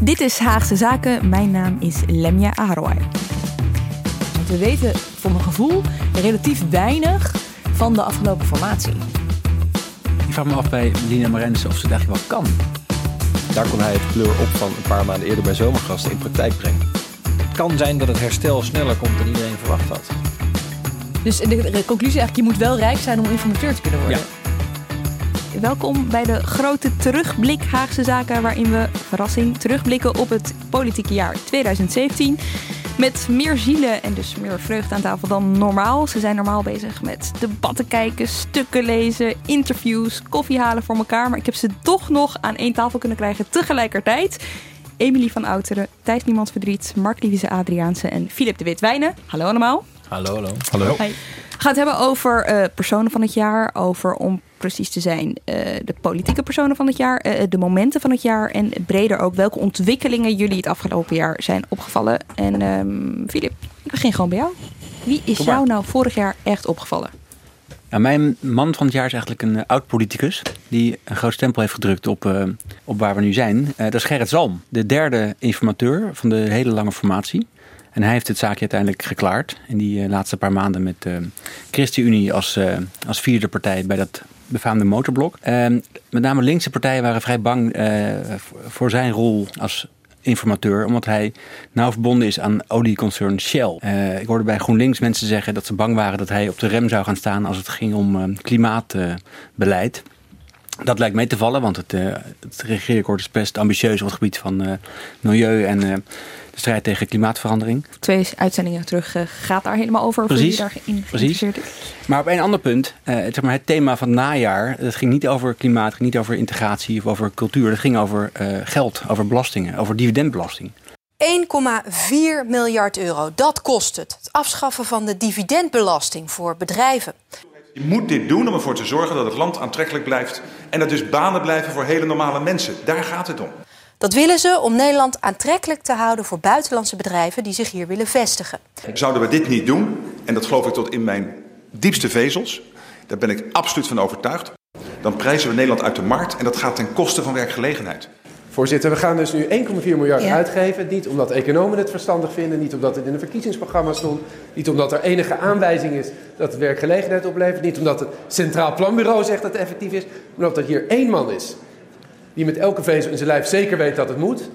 Dit is Haagse Zaken. Mijn naam is Lemja Aharwai. We weten voor mijn gevoel relatief weinig van de afgelopen formatie. Ik vraag me af bij Lina Marensen of ze eigenlijk wel kan. Daar kon hij het kleur op van een paar maanden eerder bij Zomergasten in praktijk brengen. Het kan zijn dat het herstel sneller komt dan iedereen verwacht had. Dus de, de conclusie eigenlijk, je moet wel rijk zijn om informateur te kunnen worden. Welkom bij de grote terugblik Haagse Zaken, waarin we, verrassing, terugblikken op het politieke jaar 2017. Met meer zielen en dus meer vreugde aan tafel dan normaal. Ze zijn normaal bezig met debatten kijken, stukken lezen, interviews, koffie halen voor elkaar. Maar ik heb ze toch nog aan één tafel kunnen krijgen tegelijkertijd. Emilie van Outeren, Thijs Niemands Verdriet, Mark Lieve Adriaanse en Filip de Witwijnen. Hallo allemaal. Hallo, hallo. Hallo. Hi. We gaan het hebben over eh, personen van het jaar, over om precies te zijn eh, de politieke personen van het jaar, eh, de momenten van het jaar en breder ook welke ontwikkelingen jullie het afgelopen jaar zijn opgevallen. En ehm Filip, ik begin gewoon bij jou. Wie is jou nou vorig jaar echt opgevallen? Ja, mijn man van het jaar is eigenlijk een eh, oud-politicus die een groot stempel heeft gedrukt op, op waar we nu zijn. Dat is Gerrit Zalm, de derde informateur van de hele lange formatie. En hij heeft het zaakje uiteindelijk geklaard in die laatste paar maanden met eh ChristenUnie als, als vierde partij bij dat befaamde motorblok. Eh, met name linkse partijen waren vrij bang eh, voor- zijn rol als informateur, omdat hij nauw verbonden is aan olieconcern Shell. Eh, ik hoorde bij GroenLinks mensen zeggen dat ze bang waren dat hij op de rem zou gaan staan als het ging om eh, klimaatbeleid. dat lijkt mee te vallen, want het, eh, het is best ambitieus op het gebied van milieu en de strijd tegen klimaatverandering. Twee uitzendingen terug eh, gaat daar helemaal over. voor Precies, geïnteresseerd is. Maar op een ander punt, eh, het, zeg maar, het thema van het najaar, het ging niet over klimaat, ging niet over integratie of over cultuur. Het ging over eh, geld, over belastingen, over dividendbelasting. 1,4 miljard euro, dat kost het. Het afschaffen van de dividendbelasting voor bedrijven. Je moet dit doen om ervoor te zorgen dat het land aantrekkelijk blijft. En dat dus banen blijven voor hele normale mensen. Daar gaat het om. Dat willen ze om Nederland aantrekkelijk te houden voor buitenlandse bedrijven die zich hier willen vestigen. Zouden we dit niet doen, en dat geloof ik tot in mijn diepste vezels, daar ben ik absoluut van overtuigd, dan prijzen we Nederland uit de markt en dat gaat ten koste van werkgelegenheid. Voorzitter, we gaan dus nu 1,4 miljard Ja. uitgeven. Niet omdat economen het verstandig vinden, niet omdat het in een verkiezingsprogramma stond, niet omdat er enige aanwijzing is dat het werkgelegenheid oplevert, niet omdat het Centraal Planbureau zegt dat het effectief is, maar omdat er hier één man is die met elke vezel in zijn lijf zeker weet dat het moet.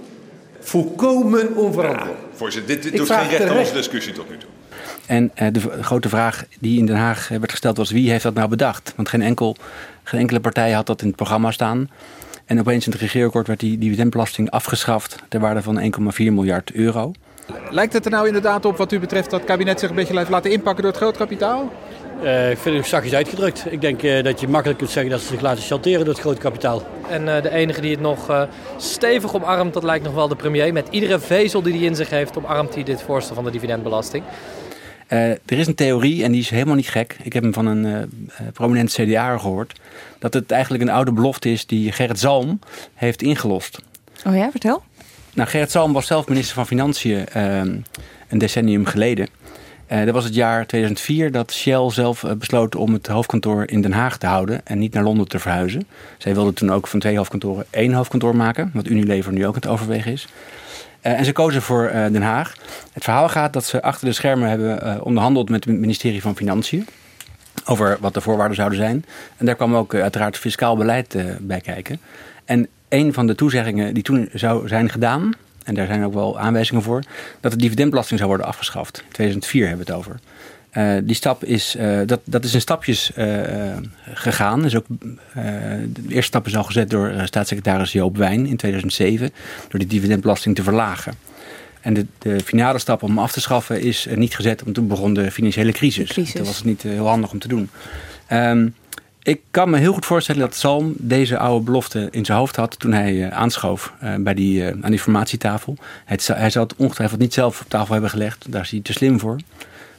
Volkomen onverantwoord. Voorzitter, dit, dit doet geen recht aan onze discussie tot nu toe. En eh, de grote vraag die in Den Haag eh, werd gesteld was: wie heeft dat nou bedacht? Want geen, enkel, geen enkele partij had dat in het programma staan. En opeens in het regeerakkoord werd die dividendbelasting afgeschaft ter waarde van 1,4 miljard euro. Lijkt het er nou inderdaad op wat u betreft dat het kabinet zich een beetje heeft laten inpakken door het grootkapitaal? Eh, ik vind het zachtjes uitgedrukt. Ik denk eh, dat je makkelijk kunt zeggen dat ze zich laten chanteren door het grote kapitaal. En eh, de enige die het nog eh, stevig omarmt, dat lijkt nog wel de premier. Met iedere vezel die hij in zich heeft, omarmt hij dit voorstel van de dividendbelasting. Eh, er is een theorie, en die is helemaal niet gek. Ik heb hem van een prominent CDA gehoord. Dat het eigenlijk een oude belofte is die Gerrit Zalm heeft ingelost. Oh ja, vertel. Nou, Gerrit Zalm was zelf minister van Financiën ehm, een decennium geleden. Eh, dat was het jaar 2004 dat Shell zelf eh, besloot om het hoofdkantoor in Den Haag te houden en niet naar Londen te verhuizen. Zij wilden toen ook van twee hoofdkantoren één hoofdkantoor maken, wat Unilever nu ook aan het overwegen is. Eh, en ze kozen voor Den Haag. Het verhaal gaat dat ze achter de schermen hebben onderhandeld met het ministerie van Financiën over wat de voorwaarden zouden zijn. En daar kwam ook uiteraard fiscaal beleid bij kijken. En een van de toezeggingen die toen zou zijn gedaan, en daar zijn ook wel aanwijzingen voor, dat de dividendbelasting zou worden afgeschaft. In 2004 hebben we het over. Uh, die stap is, uh, dat, dat is in stapjes uh, gegaan. Dus ook, de eerste stap is al gezet door staatssecretaris Joop Wijn in 2007, door die dividendbelasting te verlagen. En de, de, finale stap om hem af te schaffen is niet gezet, want toen begon de financiële crisis. crisis. Toen was het niet heel handig om te doen. Um, ik kan me heel goed voorstellen dat Salm deze oude belofte in zijn hoofd had toen hij uh, aanschoof uh, bij die, uh, aan die formatietafel. Het, hij zou het ongetwijfeld niet zelf op tafel hebben gelegd, daar is hij te slim voor.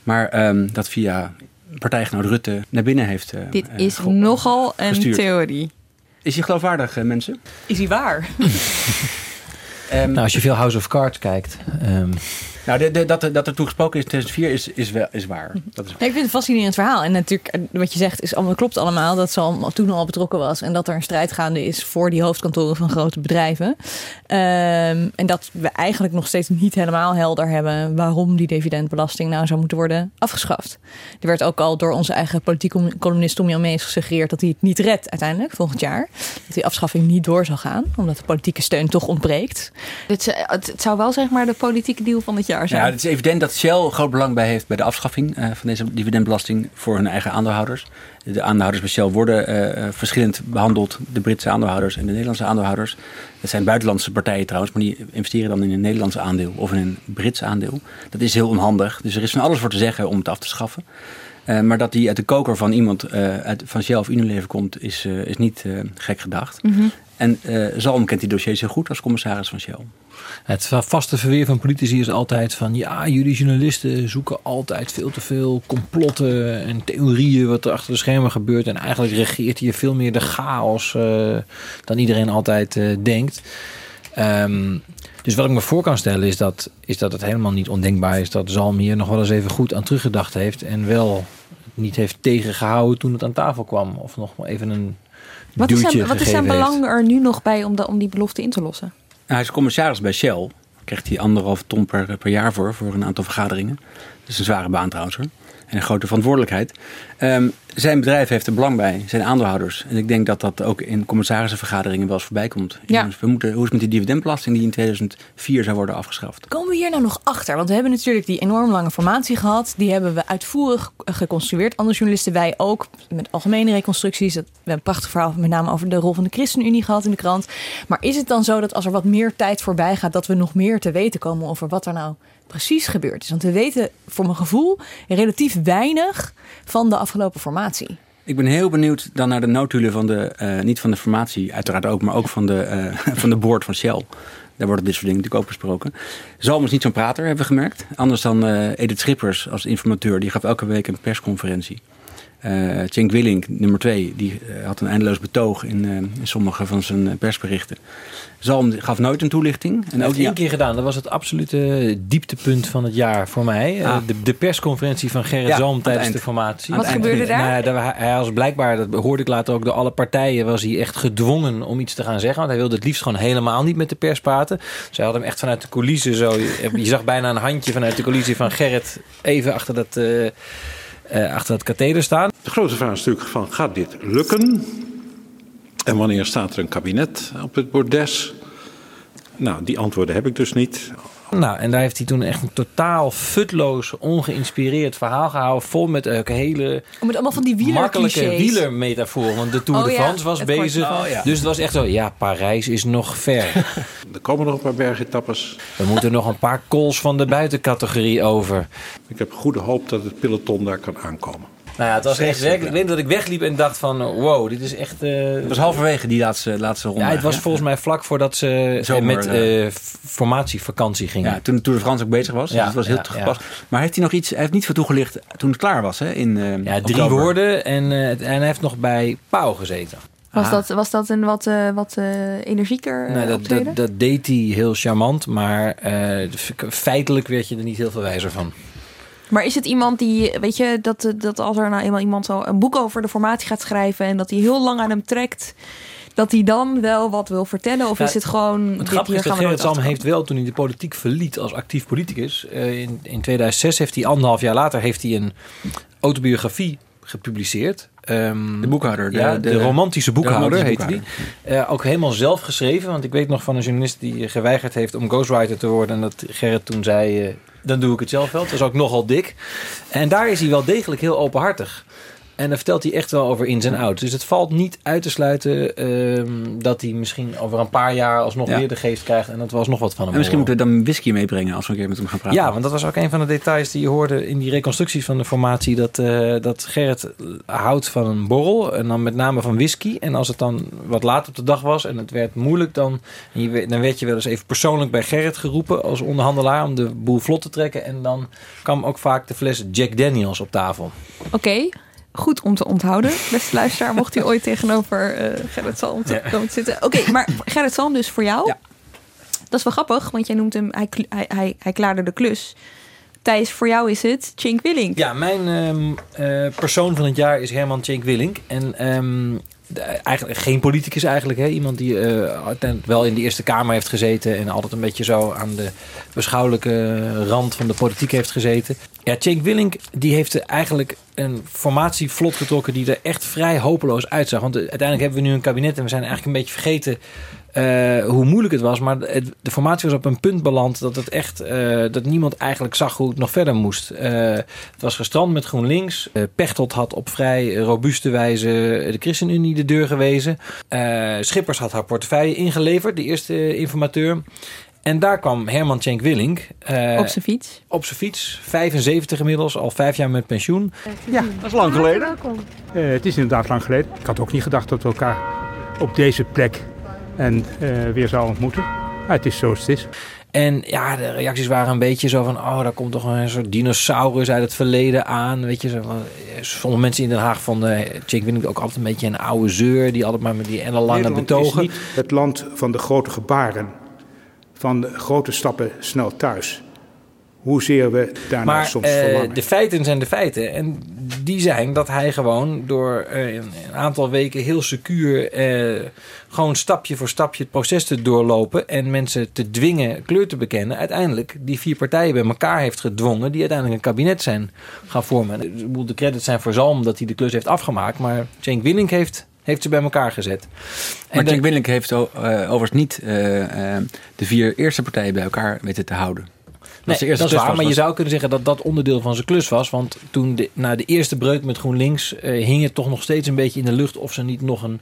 Maar um, dat via partijgenoot Rutte naar binnen heeft Dit is nogal een gestuurd. theorie. Is hij geloofwaardig, mensen? Is hij waar? um, nou, als je veel House of Cards kijkt... Um... Nou, de, de, dat, er, dat er toen gesproken is in 2004 is, is, wel, is waar. Dat is ja, ik vind het een fascinerend verhaal. En natuurlijk, wat je zegt, is allemaal, klopt allemaal. Dat ze al, toen al betrokken was. En dat er een strijd gaande is voor die hoofdkantoren van grote bedrijven. Um, en dat we eigenlijk nog steeds niet helemaal helder hebben... waarom die dividendbelasting nou zou moeten worden afgeschaft. Er werd ook al door onze eigen politieke columnist Tom Jan Mees gesuggereerd... dat hij het niet redt uiteindelijk, volgend jaar. Dat die afschaffing niet door zal gaan. Omdat de politieke steun toch ontbreekt. Het, het zou wel zeg maar de politieke deal van het jaar ja, het is evident dat Shell groot belang bij heeft bij de afschaffing uh, van deze dividendbelasting voor hun eigen aandeelhouders. De aandeelhouders bij Shell worden uh, verschillend behandeld, de Britse aandeelhouders en de Nederlandse aandeelhouders. Dat zijn buitenlandse partijen trouwens, maar die investeren dan in een Nederlands aandeel of in een Brits aandeel. Dat is heel onhandig, dus er is van alles voor te zeggen om het af te schaffen. Uh, maar dat die uit de koker van iemand uh, uit, van Shell of Unilever komt, is, uh, is niet gek gedacht. Mm -hmm. En Zalm kent die dossiers heel goed als commissaris van Shell. Het vaste verweer van politici is altijd van ja, jullie journalisten zoeken altijd veel te veel complotten en theorieën wat er achter de schermen gebeurt. En eigenlijk regeert hier veel meer de chaos uh, dan iedereen altijd uh, denkt. Um, dus wat ik me voor kan stellen is dat, is dat het helemaal niet ondenkbaar is dat Zalm hier nog wel eens even goed aan teruggedacht heeft. En wel niet heeft tegengehouden toen het aan tafel kwam. Of nog even een. Wat is zijn, wat is zijn belang er nu nog bij om, de, om die belofte in te lossen? hij is commissaris bij Shell. Krijgt hij anderhalf ton per, per jaar voor, voor een aantal vergaderingen. Dat is een zware baan trouwens hoor. En een grote verantwoordelijkheid. Um, zijn bedrijf heeft er belang bij, zijn aandeelhouders. En ik denk dat dat ook in commissarissenvergaderingen wel eens voorbij komt. Ja. We moeten, hoe is het met die dividendbelasting die in 2004 zou worden afgeschaft? Komen we hier nou nog achter? Want we hebben natuurlijk die enorm lange formatie gehad. Die hebben we uitvoerig geconstrueerd. Andere journalisten, wij ook. Met algemene reconstructies. We hebben een prachtig verhaal met name over de rol van de ChristenUnie gehad in de krant. Maar is het dan zo dat als er wat meer tijd voorbij gaat... dat we nog meer te weten komen over wat er nou precies gebeurd is? Want we weten voor mijn gevoel relatief weinig van de afgelopen formatie. Ik ben heel benieuwd dan naar de notulen van de, uh, niet van de formatie uiteraard ook, maar ook van de, uh, van de board van Shell. Daar worden dit soort dingen natuurlijk ook besproken. Zalm is niet zo'n prater, hebben we gemerkt. Anders dan uh, Edith Schippers als informateur. Die gaf elke week een persconferentie. Uh, Cenk Willink, nummer twee, die uh, had een eindeloos betoog in, uh, in sommige van zijn persberichten. Zalm gaf nooit een toelichting. En ook één keer gedaan. Dat was het absolute dieptepunt van het jaar voor mij. Ah. De, de, persconferentie van Gerrit ja, Zalm tijdens de formatie. Wat gebeurde daar? Nou, daar? Hij was blijkbaar, dat hoorde ik later ook, door alle partijen was hij echt gedwongen om iets te gaan zeggen. Want hij wilde het liefst gewoon helemaal niet met de pers praten. Zij hadden hem echt vanuit de coulissen zo. Je zag bijna een handje vanuit de coulissen van Gerrit even achter dat uh, achter het katheder staan. De grote vraag is natuurlijk van, gaat dit lukken? En wanneer staat er een kabinet op het bordes? Nou, die antwoorden heb ik dus niet. Nou, en daar heeft hij toen echt een totaal futloos, ongeïnspireerd verhaal gehouden. Vol met uh, hele oh, met allemaal van die makkelijke wielermetafoor. Want de Tour oh, de France ja, was bezig. Oh, ja. Dus het was echt zo, ja, Parijs is nog ver. er komen nog een paar bergetappes. Er moeten nog een paar calls van de buitencategorie over. Ik heb goede hoop dat het peloton daar kan aankomen. Nou ja, het was echt werkelijk. Ik weet dat ik wegliep en dacht van wow, dit is echt. Uh, het was halverwege die laatste, laatste ronde. Ja, het was volgens mij vlak voordat ze Zomer, met uh, formatievakantie gingen. Ja, toen de Tour de France ook bezig was. Ja, dus dat was heel ja, gepast. Maar heeft hij nog iets? Hij heeft niet veel toegelicht toen het klaar was, hè? In, uh, ja, drie oktober. woorden en, en hij heeft nog bij Pauw gezeten. Was, dat, was dat een wat, uh, wat uh, energieker uh, nee, dat, dat, dat, deed hij heel charmant, maar feitelijk werd je er niet heel veel wijzer van. Maar is het iemand die, weet je, dat, dat als er nou eenmaal iemand zo een boek over de formatie gaat schrijven en dat hij heel lang aan hem trekt, dat hij dan wel wat wil vertellen? Of is het gewoon. Het grappige is dat Gerrit Zalm heeft wel toen hij de politiek verliet als actief politicus. Uh, in, in 2006 heeft hij anderhalf jaar later heeft hij een autobiografie gepubliceerd. Ehm, De boekhouder, de- ja, de, de- romantische de boekhouder romantische heette die. Eh, ook helemaal zelf geschreven. Want ik weet nog van een journalist die geweigerd heeft om ghostwriter te worden. En dat Gerrit toen zei, eh, dan doe ik het zelf wel. Dat is ook nogal dik. En daar is hij wel degelijk heel openhartig. En daar vertelt hij echt wel over ins en outs. Dus het valt niet uit te sluiten ehm, dat hij misschien over een paar jaar alsnog Ja. weer de geest krijgt. En dat we alsnog wat van hem En misschien moeten we dan whisky meebrengen als we een keer met hem gaan praten. Ja, want dat was ook een van de details die je hoorde in die reconstructies van de formatie. Dat, eh, dat Gerrit houdt van een borrel en dan met name van whisky. En als het dan wat laat op de dag was en het werd moeilijk, dan, je dan werd je wel eens even persoonlijk bij Gerrit geroepen als onderhandelaar om de boel vlot te trekken. En dan kwam ook vaak de fles Jack Daniels op tafel. Oké, goed om te onthouden. Beste luisteraar, mocht u ooit tegenover eh Gerrit Salm te Ja. komen te zitten. Oké, maar Gerrit Salm dus voor jou. Dat is wel grappig, want jij noemt hem, hij, hij, hij, hij klaarde de klus. Thijs, voor jou is het Chink Willink. Ja, mijn ehm, eh, persoon van het jaar is Herman Tjenk Willink. En ehm, de- eigenlijk geen politicus eigenlijk. Hè? Iemand die eh, uiteindelijk wel in de Eerste Kamer heeft gezeten... en altijd een beetje zo aan de beschouwelijke rand van de politiek heeft gezeten. Ja, Tjenk Willink die heeft eigenlijk een formatie vlot getrokken... die er echt vrij hopeloos uitzag. Want eh, uiteindelijk hebben we nu een kabinet... en we zijn eigenlijk een beetje vergeten... eh, hoe moeilijk het was. Maar het- de formatie was op een punt beland dat het echt eh, dat niemand eigenlijk zag hoe het nog verder moest. Eh, het was gestrand met GroenLinks. Eh Pechtold had op vrij robuuste wijze de ChristenUnie de deur gewezen. Eh, Schippers had haar portefeuille ingeleverd, de eerste informateur. En daar kwam Herman Tjenk Willink. eh, Op zijn fiets. Op zijn fiets. 75 inmiddels, al vijf jaar met pensioen. Ja, dat is lang geleden. Eh, het is inderdaad lang geleden. Ik had ook niet gedacht dat we elkaar op deze plek en, eh, weer zouden ontmoeten. Maar het is zoals het is. En ja, de reacties waren een beetje zo van... oh, daar komt toch een soort dinosaurus uit het verleden aan. Weet je, zo van, eh, sommige mensen in Den Haag vonden Jake Willink ook altijd een beetje een oude zeur... die altijd maar met die ellenlange Nederland betogen... is niet het land van de grote gebaren, van de grote stappen snel thuis. Hoezeer we daarnaar Maar soms eh, verlangen. de feiten zijn de feiten. En die zijn dat hij gewoon door eh, een, een aantal weken heel secuur... eh, gewoon stapje voor stapje het proces te doorlopen... en mensen te dwingen kleur te bekennen... uiteindelijk die vier partijen bij elkaar heeft gedwongen... die uiteindelijk een kabinet zijn gaan vormen. De credits zijn voor Zalm dat hij de klus heeft afgemaakt... maar Cenk Willink heeft, heeft ze bij elkaar gezet. Maar Jack Willink heeft eh, overigens niet de vier eerste partijen bij elkaar weten te houden. Nee, dat is waar, was, maar je was- zou kunnen zeggen dat dat onderdeel van zijn klus was. Want toen de, na de eerste breuk met GroenLinks eh, hing het toch nog steeds een beetje in de lucht of ze niet nog een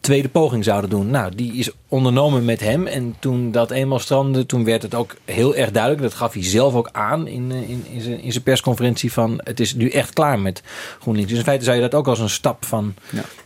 tweede poging zouden doen. Nou, die is ondernomen met hem. En toen dat eenmaal strandde, toen werd het ook heel erg duidelijk. Dat gaf hij zelf ook aan in, eh, in, in, zijn, in zijn persconferentie van het is nu echt klaar met GroenLinks. Dus in feite zou je dat ook als een stap van...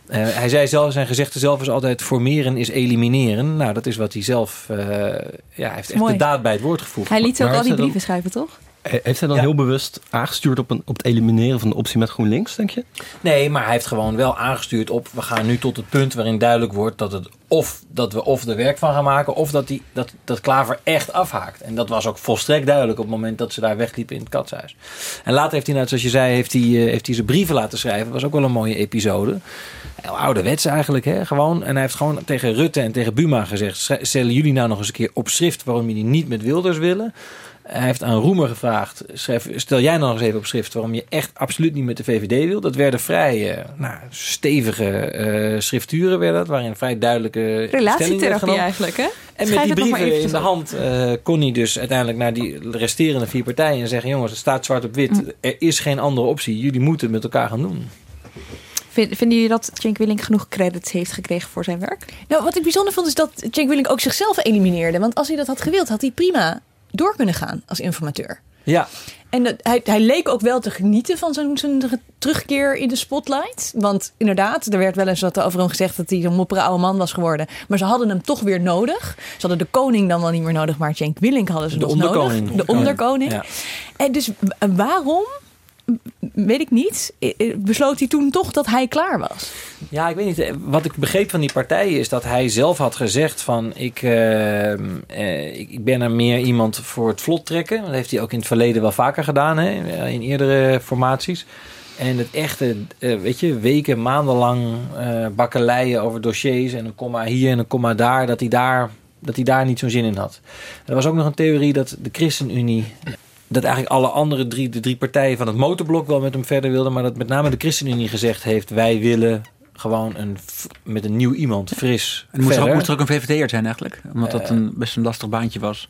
Eh, hij zei zelf, zijn gezegde zelf is altijd formeren is elimineren. Nou, dat is wat hij zelf... eh, ja, hij heeft echt Mooi. de daad bij het woord gevoegd. Hij liet ook Maar al die dan- brieven schrijven, toch? He- Heeft hij dan heel bewust aangestuurd op, een, op het elimineren van de optie met GroenLinks, denk je? Nee, maar hij heeft gewoon wel aangestuurd op... we gaan nu tot het punt waarin duidelijk wordt dat, het of, dat we of er werk van gaan maken... of dat, die, dat, dat Klaver echt afhaakt. En dat was ook volstrekt duidelijk op het moment dat ze daar wegliepen in het katshuis. En later heeft hij, nou, zoals je zei, heeft hij, eh, heeft hij zijn brieven laten schrijven. Dat was ook wel een mooie episode. Heel ouderwets eigenlijk, hè? gewoon. En hij heeft gewoon tegen Rutte en tegen Buma gezegd... "Sch- stellen jullie nou nog eens een keer op schrift... waarom jullie niet met Wilders willen... Hij heeft aan Roemer gevraagd: schrijf, stel jij nou nog eens even op schrift waarom je echt absoluut niet met de VVD wil. Dat werden vrij eh, nou, stevige eh, schrifturen, werden dat, waarin vrij duidelijke Relatietherapie eigenlijk, hè? En met Schrijf die het nog maar brieven in de hand eh, kon hij dus uiteindelijk naar die resterende vier partijen en zeggen: jongens, het staat zwart op wit. Mm. Er is geen andere optie. Jullie moeten het met elkaar gaan doen. Vind- Vinden jullie dat Cenk Willink genoeg credits heeft gekregen voor zijn werk? Nou, wat ik bijzonder vond is dat Cenk Willink ook zichzelf elimineerde. Want als hij dat had gewild, had hij prima door kunnen gaan als informateur. Ja. En dat, hij, hij leek ook wel te genieten van zijn, zijn terugkeer in de spotlight. Want inderdaad, er werd wel eens wat over hem gezegd dat hij een moppere oude man was geworden. Maar ze hadden hem toch weer nodig. Ze hadden de koning dan wel niet meer nodig, maar Cenk Willink hadden ze De nog onderkoning. nodig. De onderkoning. Ja. En dus waarom, weet ik niet, eh, eh, besloot hij toen toch dat hij klaar was? Ja, ik weet niet. eh, Wat ik begreep van die partijen is dat hij zelf had gezegd van ik, ik, ben er meer iemand voor het vlot trekken. Dat heeft hij ook in het verleden wel vaker gedaan, hè, in eerdere formaties. En het echte, weet je, weken, maandenlang bakkeleien over dossiers en een komma hier en een komma daar, dat hij daar, dat hij daar niet zo'n zin in had. Er was ook nog een theorie dat de ChristenUnie dat eigenlijk alle andere drie, de drie partijen van het motorblok wel met hem verder wilden. Maar dat met name de ChristenUnie gezegd heeft: wij willen gewoon een, met een nieuw iemand, fris. En moest er, ook, moest er ook een VVD'er zijn eigenlijk? Omdat dat een, best een lastig baantje was.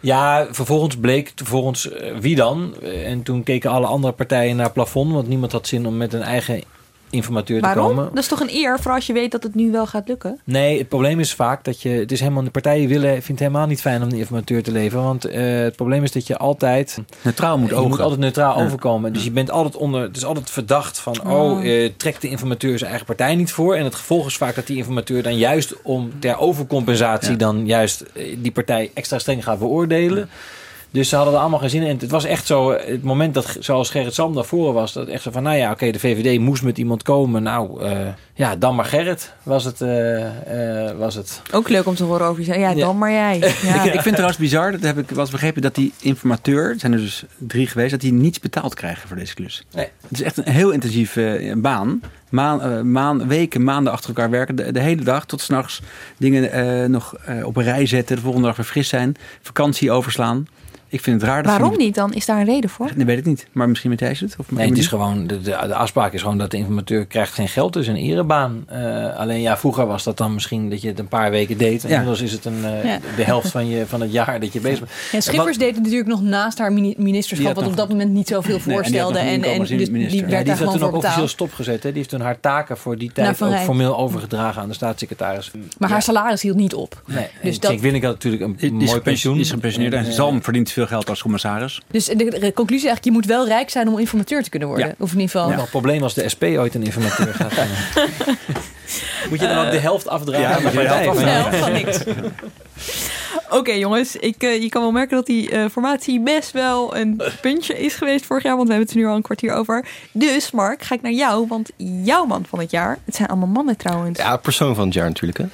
Ja, vervolgens bleek volgens eh, wie dan. Eh, En toen keken alle andere partijen naar het plafond. Want niemand had zin om met een eigen informateur Waarom? te komen. Dat is toch een eer voor als je weet dat het nu wel gaat lukken? Nee, het probleem is vaak dat je. Het is helemaal. De partijen willen, vindt het helemaal niet fijn om een informateur te leveren. Want eh, het probleem is dat je altijd. Neutraal moet je moet ogen. altijd neutraal Ja. overkomen. Dus je bent altijd onder. Het is altijd verdacht van. Oh. Oh, eh, trekt de informateur zijn eigen partij niet voor. En het gevolg is vaak dat die informateur dan juist om ter overcompensatie. Ja. dan juist eh, die partij extra streng gaat beoordelen. Dus ze hadden er allemaal geen zin in. En het was echt zo, het moment dat, zoals Gerrit Sam naar voren was, dat echt zo van, nou ja, oké, de VVD moest met iemand komen. Nou, eh, ja, dan maar Gerrit was het. eh, eh, was het. Ook leuk om te horen over jezelf. Ja, dan maar jij. Ja. Ik, ik vind trouwens bizar, dat heb ik wel eens begrepen, dat die informateur, er zijn er dus drie geweest, dat die niets betaald krijgen voor deze klus. Nee. Het is echt een heel intensieve baan. Maan, maan, weken, maanden achter elkaar werken. De, de hele dag tot s'nachts dingen eh, nog eh, op een rij zetten. De volgende dag weer fris zijn. Vakantie overslaan. Ik vind het raar. Dat ze Waarom niet dan? Is daar een reden voor? Nee, weet ik niet. Maar misschien met deze het? Of Nee, het is gewoon, de, de, de afspraak is gewoon dat de informateur krijgt geen geld. Dus een erebaan. Eh, alleen ja, vroeger was dat dan misschien dat je het een paar weken deed. En Ja. inmiddels is het een, eh, Ja. de helft van, je, van het jaar dat je bezig bent. Ja, Schippers deed het natuurlijk nog naast haar mini- Die ministerschap, wat op dat moment niet zoveel Nee, en die voorstelde. nog en, en, dus die inkomensminister. werd Ja, daar die gewoon toen ook officieel stopgezet. Hè? Die heeft toen haar taken voor die tijd Van ook formeel overgedragen aan de staatssecretaris. Maar haar salaris hield niet op. Nee, Dus dat- Kijk Willink had natuurlijk een Die mooi pensioen. Die is gepensioneerd en eh, Zalm verdient veel geld als commissaris. Dus de, de conclusie is eigenlijk, je moet wel rijk zijn om informateur te kunnen worden. Ja. Of in ieder geval... Een probleem als de SP ooit een informateur gaat. eh, moet je dan ook de helft afdragen? Ja, de helft van niks. Oké jongens, ik, eh, je kan wel merken dat die eh, formatie best wel een puntje is geweest vorig jaar. Want we hebben het er nu al een kwartier over. Dus Mark, ga ik naar jou. Want jouw man van het jaar, het zijn allemaal mannen trouwens. Ja, persoon van het jaar natuurlijk. Hè.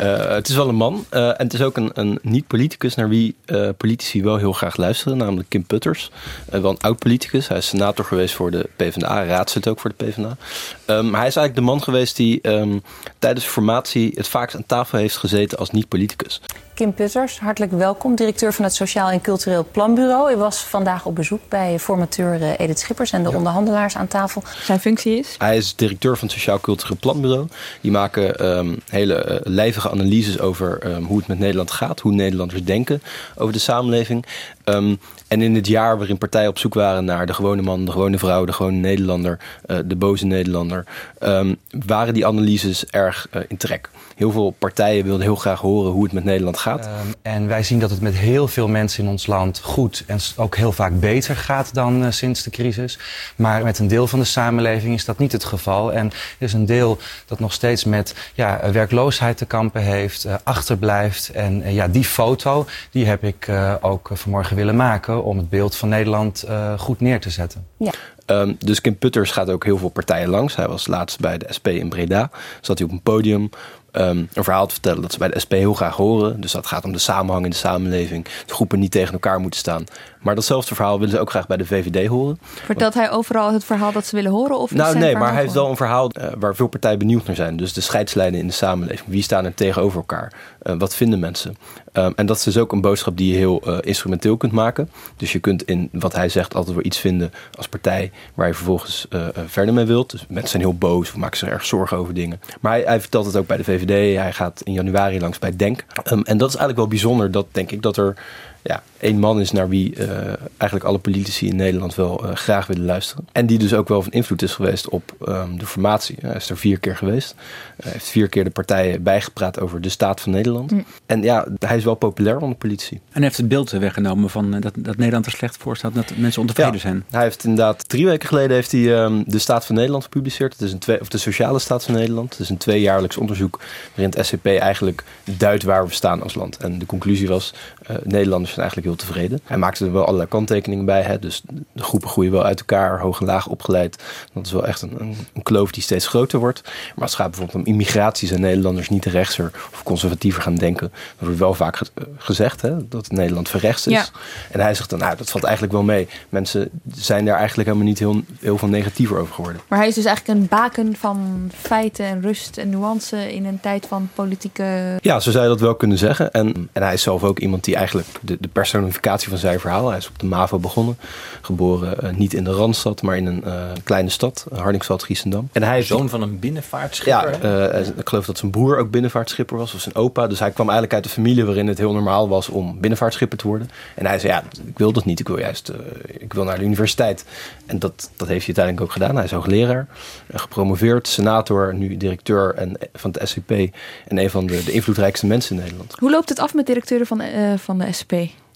Eh, het is wel een man. eh, en het is ook een, een niet-politicus naar wie eh, politici wel heel graag luisteren. Namelijk Kim Putters. Wel een oud-politicus. Hij is senator geweest voor de PvdA. Raadslid ook voor de PvdA. Ehm, maar hij is eigenlijk de man geweest die ehm, tijdens de formatie het vaakst aan tafel heeft gezeten als niet-politicus. Kim Putters, hartelijk welkom. Directeur van het Sociaal en Cultureel Planbureau. U was vandaag op bezoek bij formateur Edith Schippers en de onderhandelaars aan tafel. Zijn functie is? Hij is directeur van het Sociaal Cultureel Planbureau. Die maken ehm, hele eh, analyses over ehm, hoe het met Nederland gaat, hoe Nederlanders denken over de samenleving. Ehm, en in het jaar waarin partijen op zoek waren naar de gewone man, de gewone vrouw, de gewone Nederlander, eh, de boze Nederlander, ehm, waren die analyses erg eh, in trek. Heel veel partijen wilden heel graag horen hoe het met Nederland gaat. Ehm, en wij zien dat het met heel veel mensen in ons land goed en ook heel vaak beter gaat dan eh, sinds de crisis. Maar met een deel van de samenleving is dat niet het geval. En er is een deel dat nog steeds met ja, eh, werkloosheid te kampen heeft, eh, achterblijft. En ja, die foto die heb ik eh, ook vanmorgen willen maken om het beeld van Nederland eh, goed neer te zetten. Ja. Ehm, dus Kim Putters gaat ook heel veel partijen langs. Hij was laatst bij de SP in Breda. Zat hij op een podium ehm, een verhaal te vertellen dat ze bij de SP heel graag horen. Dus dat gaat om de samenhang in de samenleving. De groepen niet tegen elkaar moeten staan. Maar datzelfde verhaal willen ze ook graag bij de VVD horen. Vertelt hij overal het verhaal dat ze willen horen? Of Nou nee, maar hij heeft wel een verhaal eh, waar veel partijen benieuwd naar zijn. Dus de scheidslijnen in de samenleving. Wie staan er tegenover elkaar? Eh, wat vinden mensen? Ehm, en dat is dus ook een boodschap die je heel eh, instrumenteel kunt maken. Dus je kunt in wat hij zegt altijd wel iets vinden als partij waar je vervolgens eh, verder mee wilt. Dus mensen zijn heel boos maken zich erg zorgen over dingen. Maar hij, hij vertelt het ook bij de VVD. Hij gaat in januari langs bij Denk. Ehm, en dat is eigenlijk wel bijzonder dat denk ik dat er ja, één man is naar wie eh, eigenlijk alle politici in Nederland wel eh, graag willen luisteren. En die dus ook wel van invloed is geweest op ehm, de formatie. Hij is er vier keer geweest. Hij heeft vier keer de partijen bijgepraat over de staat van Nederland. Mm. En ja, hij is wel populair onder de politie. En hij heeft het beeld weggenomen van eh, dat, dat Nederland er slecht voor staat. Dat mensen ontevreden Ja, zijn. Hij heeft inderdaad drie weken geleden heeft hij ehm, de Staat van Nederland gepubliceerd. Het is een twee, of de Sociale Staat van Nederland. Het is een tweejaarlijks onderzoek waarin het SCP eigenlijk duidt waar we staan als land. En de conclusie was, eh, Nederlanders zijn eigenlijk heel tevreden. Hij maakte er wel allerlei kanttekeningen bij. Hè? Dus de groepen groeien wel uit elkaar, hoog en laag opgeleid. Dat is wel echt een, een, een kloof die steeds groter wordt. Maar als het gaat bijvoorbeeld om immigratie, zijn Nederlanders niet rechtser of conservatiever gaan denken. Dat wordt wel vaak ge- gezegd, hè? dat Nederland verrechts is. Ja. En hij zegt dan, nou, dat valt eigenlijk wel mee. Mensen zijn daar eigenlijk helemaal niet heel, heel veel negatiever over geworden. Maar hij is dus eigenlijk een baken van feiten en rust en nuance in een tijd van politieke... Ja, zo zou je dat wel kunnen zeggen. En, en hij is zelf ook iemand die eigenlijk de, de personificatie van zijn verhaal. Hij is op de MAVO begonnen. Geboren eh, niet in de Randstad, maar in een eh, kleine stad. Hardingsveld, Giesendam. En hij Zoon van een binnenvaartschipper. Ja, eh, ik geloof dat zijn broer ook binnenvaartschipper was. Of zijn opa. Dus hij kwam eigenlijk uit een familie waarin het heel normaal was om binnenvaartschipper te worden. En hij zei, ja, ik wil dat niet. Ik wil juist eh, ik wil naar de universiteit. En dat, dat heeft hij uiteindelijk ook gedaan. Hij is hoogleraar, gepromoveerd, senator, nu directeur en, van het SCP. En een van de, de invloedrijkste mensen in Nederland. Hoe loopt het af met directeuren van de, eh, van de SP?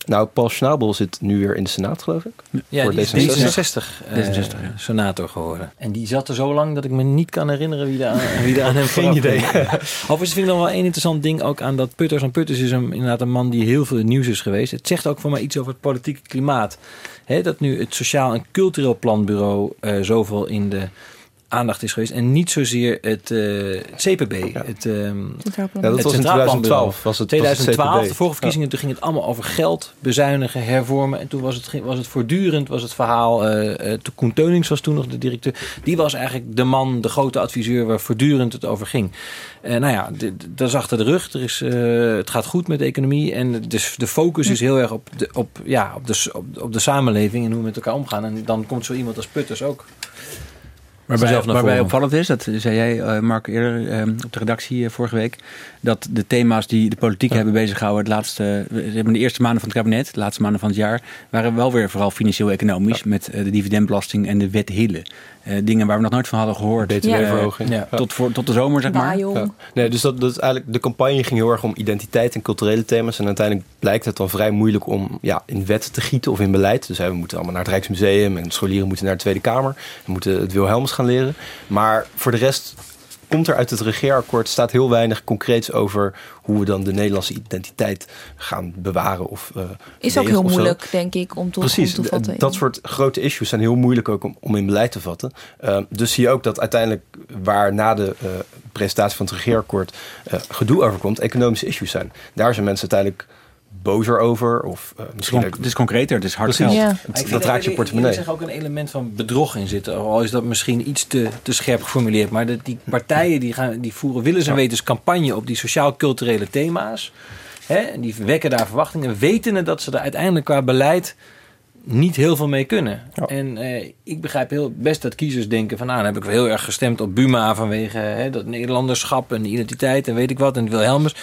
Nou, Paul Schnabel zit nu weer in de Senaat, geloof ik. Ja, Voor die is D66, eh, D66, ja. senator geworden. En die zat er zo lang dat ik me niet kan herinneren wie er aan, wie er aan hem Geen idee. Overigens vind ik nog wel één interessant ding ook aan dat Putters. Want Putters is een, inderdaad een man die heel veel in het nieuws is geweest. Het zegt ook voor mij iets over het politieke klimaat. Hè, dat nu het Sociaal en Cultureel Planbureau eh, zoveel in de aandacht is geweest. En niet zozeer het, eh, het CPB. Het, ehm, Ja, dat het was in Centraal 2012. Planbureau. Was het, was het 2012, CPB. de vorige verkiezingen, toen ging het allemaal over geld, bezuinigen, hervormen. En toen was het, was het voortdurend, was het verhaal, eh eh, Koen Teunings was toen nog de directeur. Die was eigenlijk de man, de grote adviseur waar voortdurend het over ging. Eh, nou ja, dat is achter de rug. Er is, eh, het gaat goed met de economie. En dus de focus is heel erg op de, op, ja, op, de, op, op de samenleving en hoe we met elkaar omgaan. En dan komt zo iemand als Putters ook. Waarbij, zelf naar waarbij opvallend is, dat zei jij, eh, Mark, eerder eh, op de redactie eh, vorige week, dat de thema's die de politiek hebben bezighouden, het laatste, we hebben de eerste maanden van het kabinet, de laatste maanden van het jaar, waren wel weer vooral financieel-economisch met eh, de dividendbelasting en de wet Hille. Eh, dingen waar we nog nooit van hadden gehoord. BTW-verhoging. Eh, Ja. tot, voor, tot de zomer, zeg maar. Ja. Nee, dus dat, dat is eigenlijk, de campagne ging heel erg om identiteit en culturele thema's. En uiteindelijk blijkt het dan vrij moeilijk om ja, in wetten te gieten of in beleid. Dus we moeten allemaal naar het Rijksmuseum en scholieren moeten naar de Tweede Kamer. We moeten het Wilhelmus gaan leren. Maar voor de rest komt er uit het regeerakkoord staat heel weinig concreets over hoe we dan de Nederlandse identiteit gaan bewaren. Of, eh, Is ook heel moeilijk, denk ik, om te, Precies, om te vatten. dat soort grote issues zijn heel moeilijk ook om, om in beleid te vatten. Uh, dus zie je ook dat uiteindelijk waar na de uh, presentatie van het regeerakkoord uh, gedoe over komt, economische issues zijn. Daar zijn mensen uiteindelijk bozer over. Of, uh, misschien het, is het is concreter, het is hard geld. Ik dat raakt je er- portemonnee. Er zit ook een element van bedrog in zitten. Al is dat misschien iets te, te scherp geformuleerd. Maar dat die partijen die, gaan, die voeren willens en wetens campagne op die sociaal-culturele thema's. Hè, en die wekken daar verwachtingen. Wetende dat ze er uiteindelijk qua beleid niet heel veel mee kunnen. En eh, ik begrijp heel best dat kiezers denken van... nou, dan heb ik wel heel erg gestemd op Buma vanwege hè, dat Nederlanderschap en de identiteit en weet ik wat en het Wilhelmus.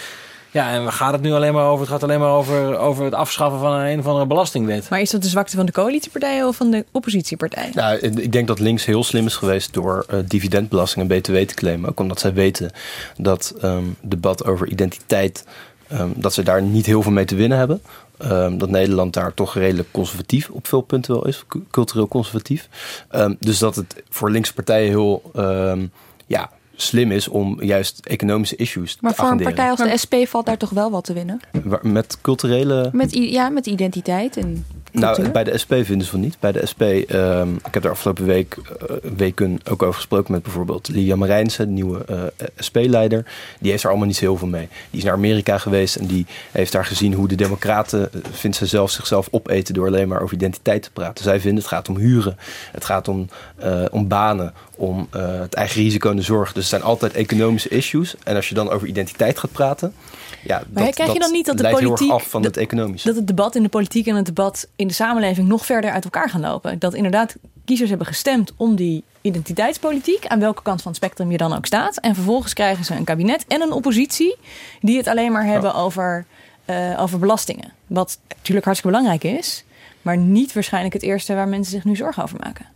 Ja, en waar gaat het nu alleen maar over? Het gaat alleen maar over, over het afschaffen van een, een of andere belastingwet. Maar is dat de zwakte van de coalitiepartijen of van de oppositiepartij? Nou, ik denk dat links heel slim is geweest door uh, dividendbelasting en btw te claimen. Ook omdat zij weten dat um, debat over identiteit, um, dat ze daar niet heel veel mee te winnen hebben. Um, dat Nederland daar toch redelijk conservatief op veel punten wel is, cultureel conservatief. Um, dus dat het voor linkse partijen heel um, ja, slim is om juist economische issues maar te voor agenderen. een partij als de SP valt daar toch wel wat te winnen? Met culturele... Met, ja, met identiteit en nou, bij de SP vinden ze van niet. Bij de SP, um, ik heb daar afgelopen week, uh, weken ook over gesproken met bijvoorbeeld Lia Marijnse, de nieuwe uh, SP-leider. Die heeft er allemaal niet zo heel veel mee. Die is naar Amerika geweest en die heeft daar gezien hoe de democraten, uh, vindt ze zelf zichzelf opeten door alleen maar over identiteit te praten. Zij vinden het gaat om huren, het gaat om, uh, om banen, om het eigen risico en de zorg. Dus het zijn altijd economische issues. En als je dan over identiteit gaat praten, ja, maar dat, krijg je dan niet dat de politiek af van dat, het economische. Dat het debat in de politiek en het debat in de samenleving nog verder uit elkaar gaan lopen. Dat inderdaad kiezers hebben gestemd om die identiteitspolitiek, aan welke kant van het spectrum je dan ook staat. En vervolgens krijgen ze een kabinet en een oppositie die het alleen maar hebben over, uh, over belastingen. Wat natuurlijk hartstikke belangrijk is, maar niet waarschijnlijk het eerste waar mensen zich nu zorgen over maken.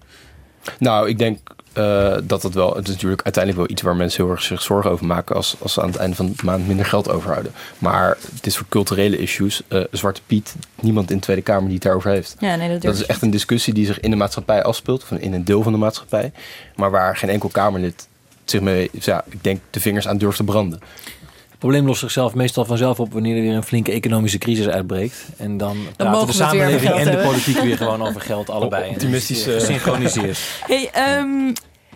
Nou, ik denk uh, dat het wel, het is natuurlijk uiteindelijk wel iets waar mensen heel erg zich zorgen over maken als, als ze aan het einde van de maand minder geld overhouden. Maar dit soort culturele issues, uh, Zwarte Piet, niemand in de Tweede Kamer die het daarover heeft. Ja, nee, dat, dat is echt een discussie die zich in de maatschappij afspeelt, of in een deel van de maatschappij, maar waar geen enkel Kamerlid zich mee, ja, ik denk, de vingers aan durft te branden. Het probleem lost zichzelf meestal vanzelf op wanneer er weer een flinke economische crisis uitbreekt. En dan, dan praten de samenleving en de politiek weer gewoon over geld, allebei. Optimistisch. Uh, gesynchroniseerd. Hey, um,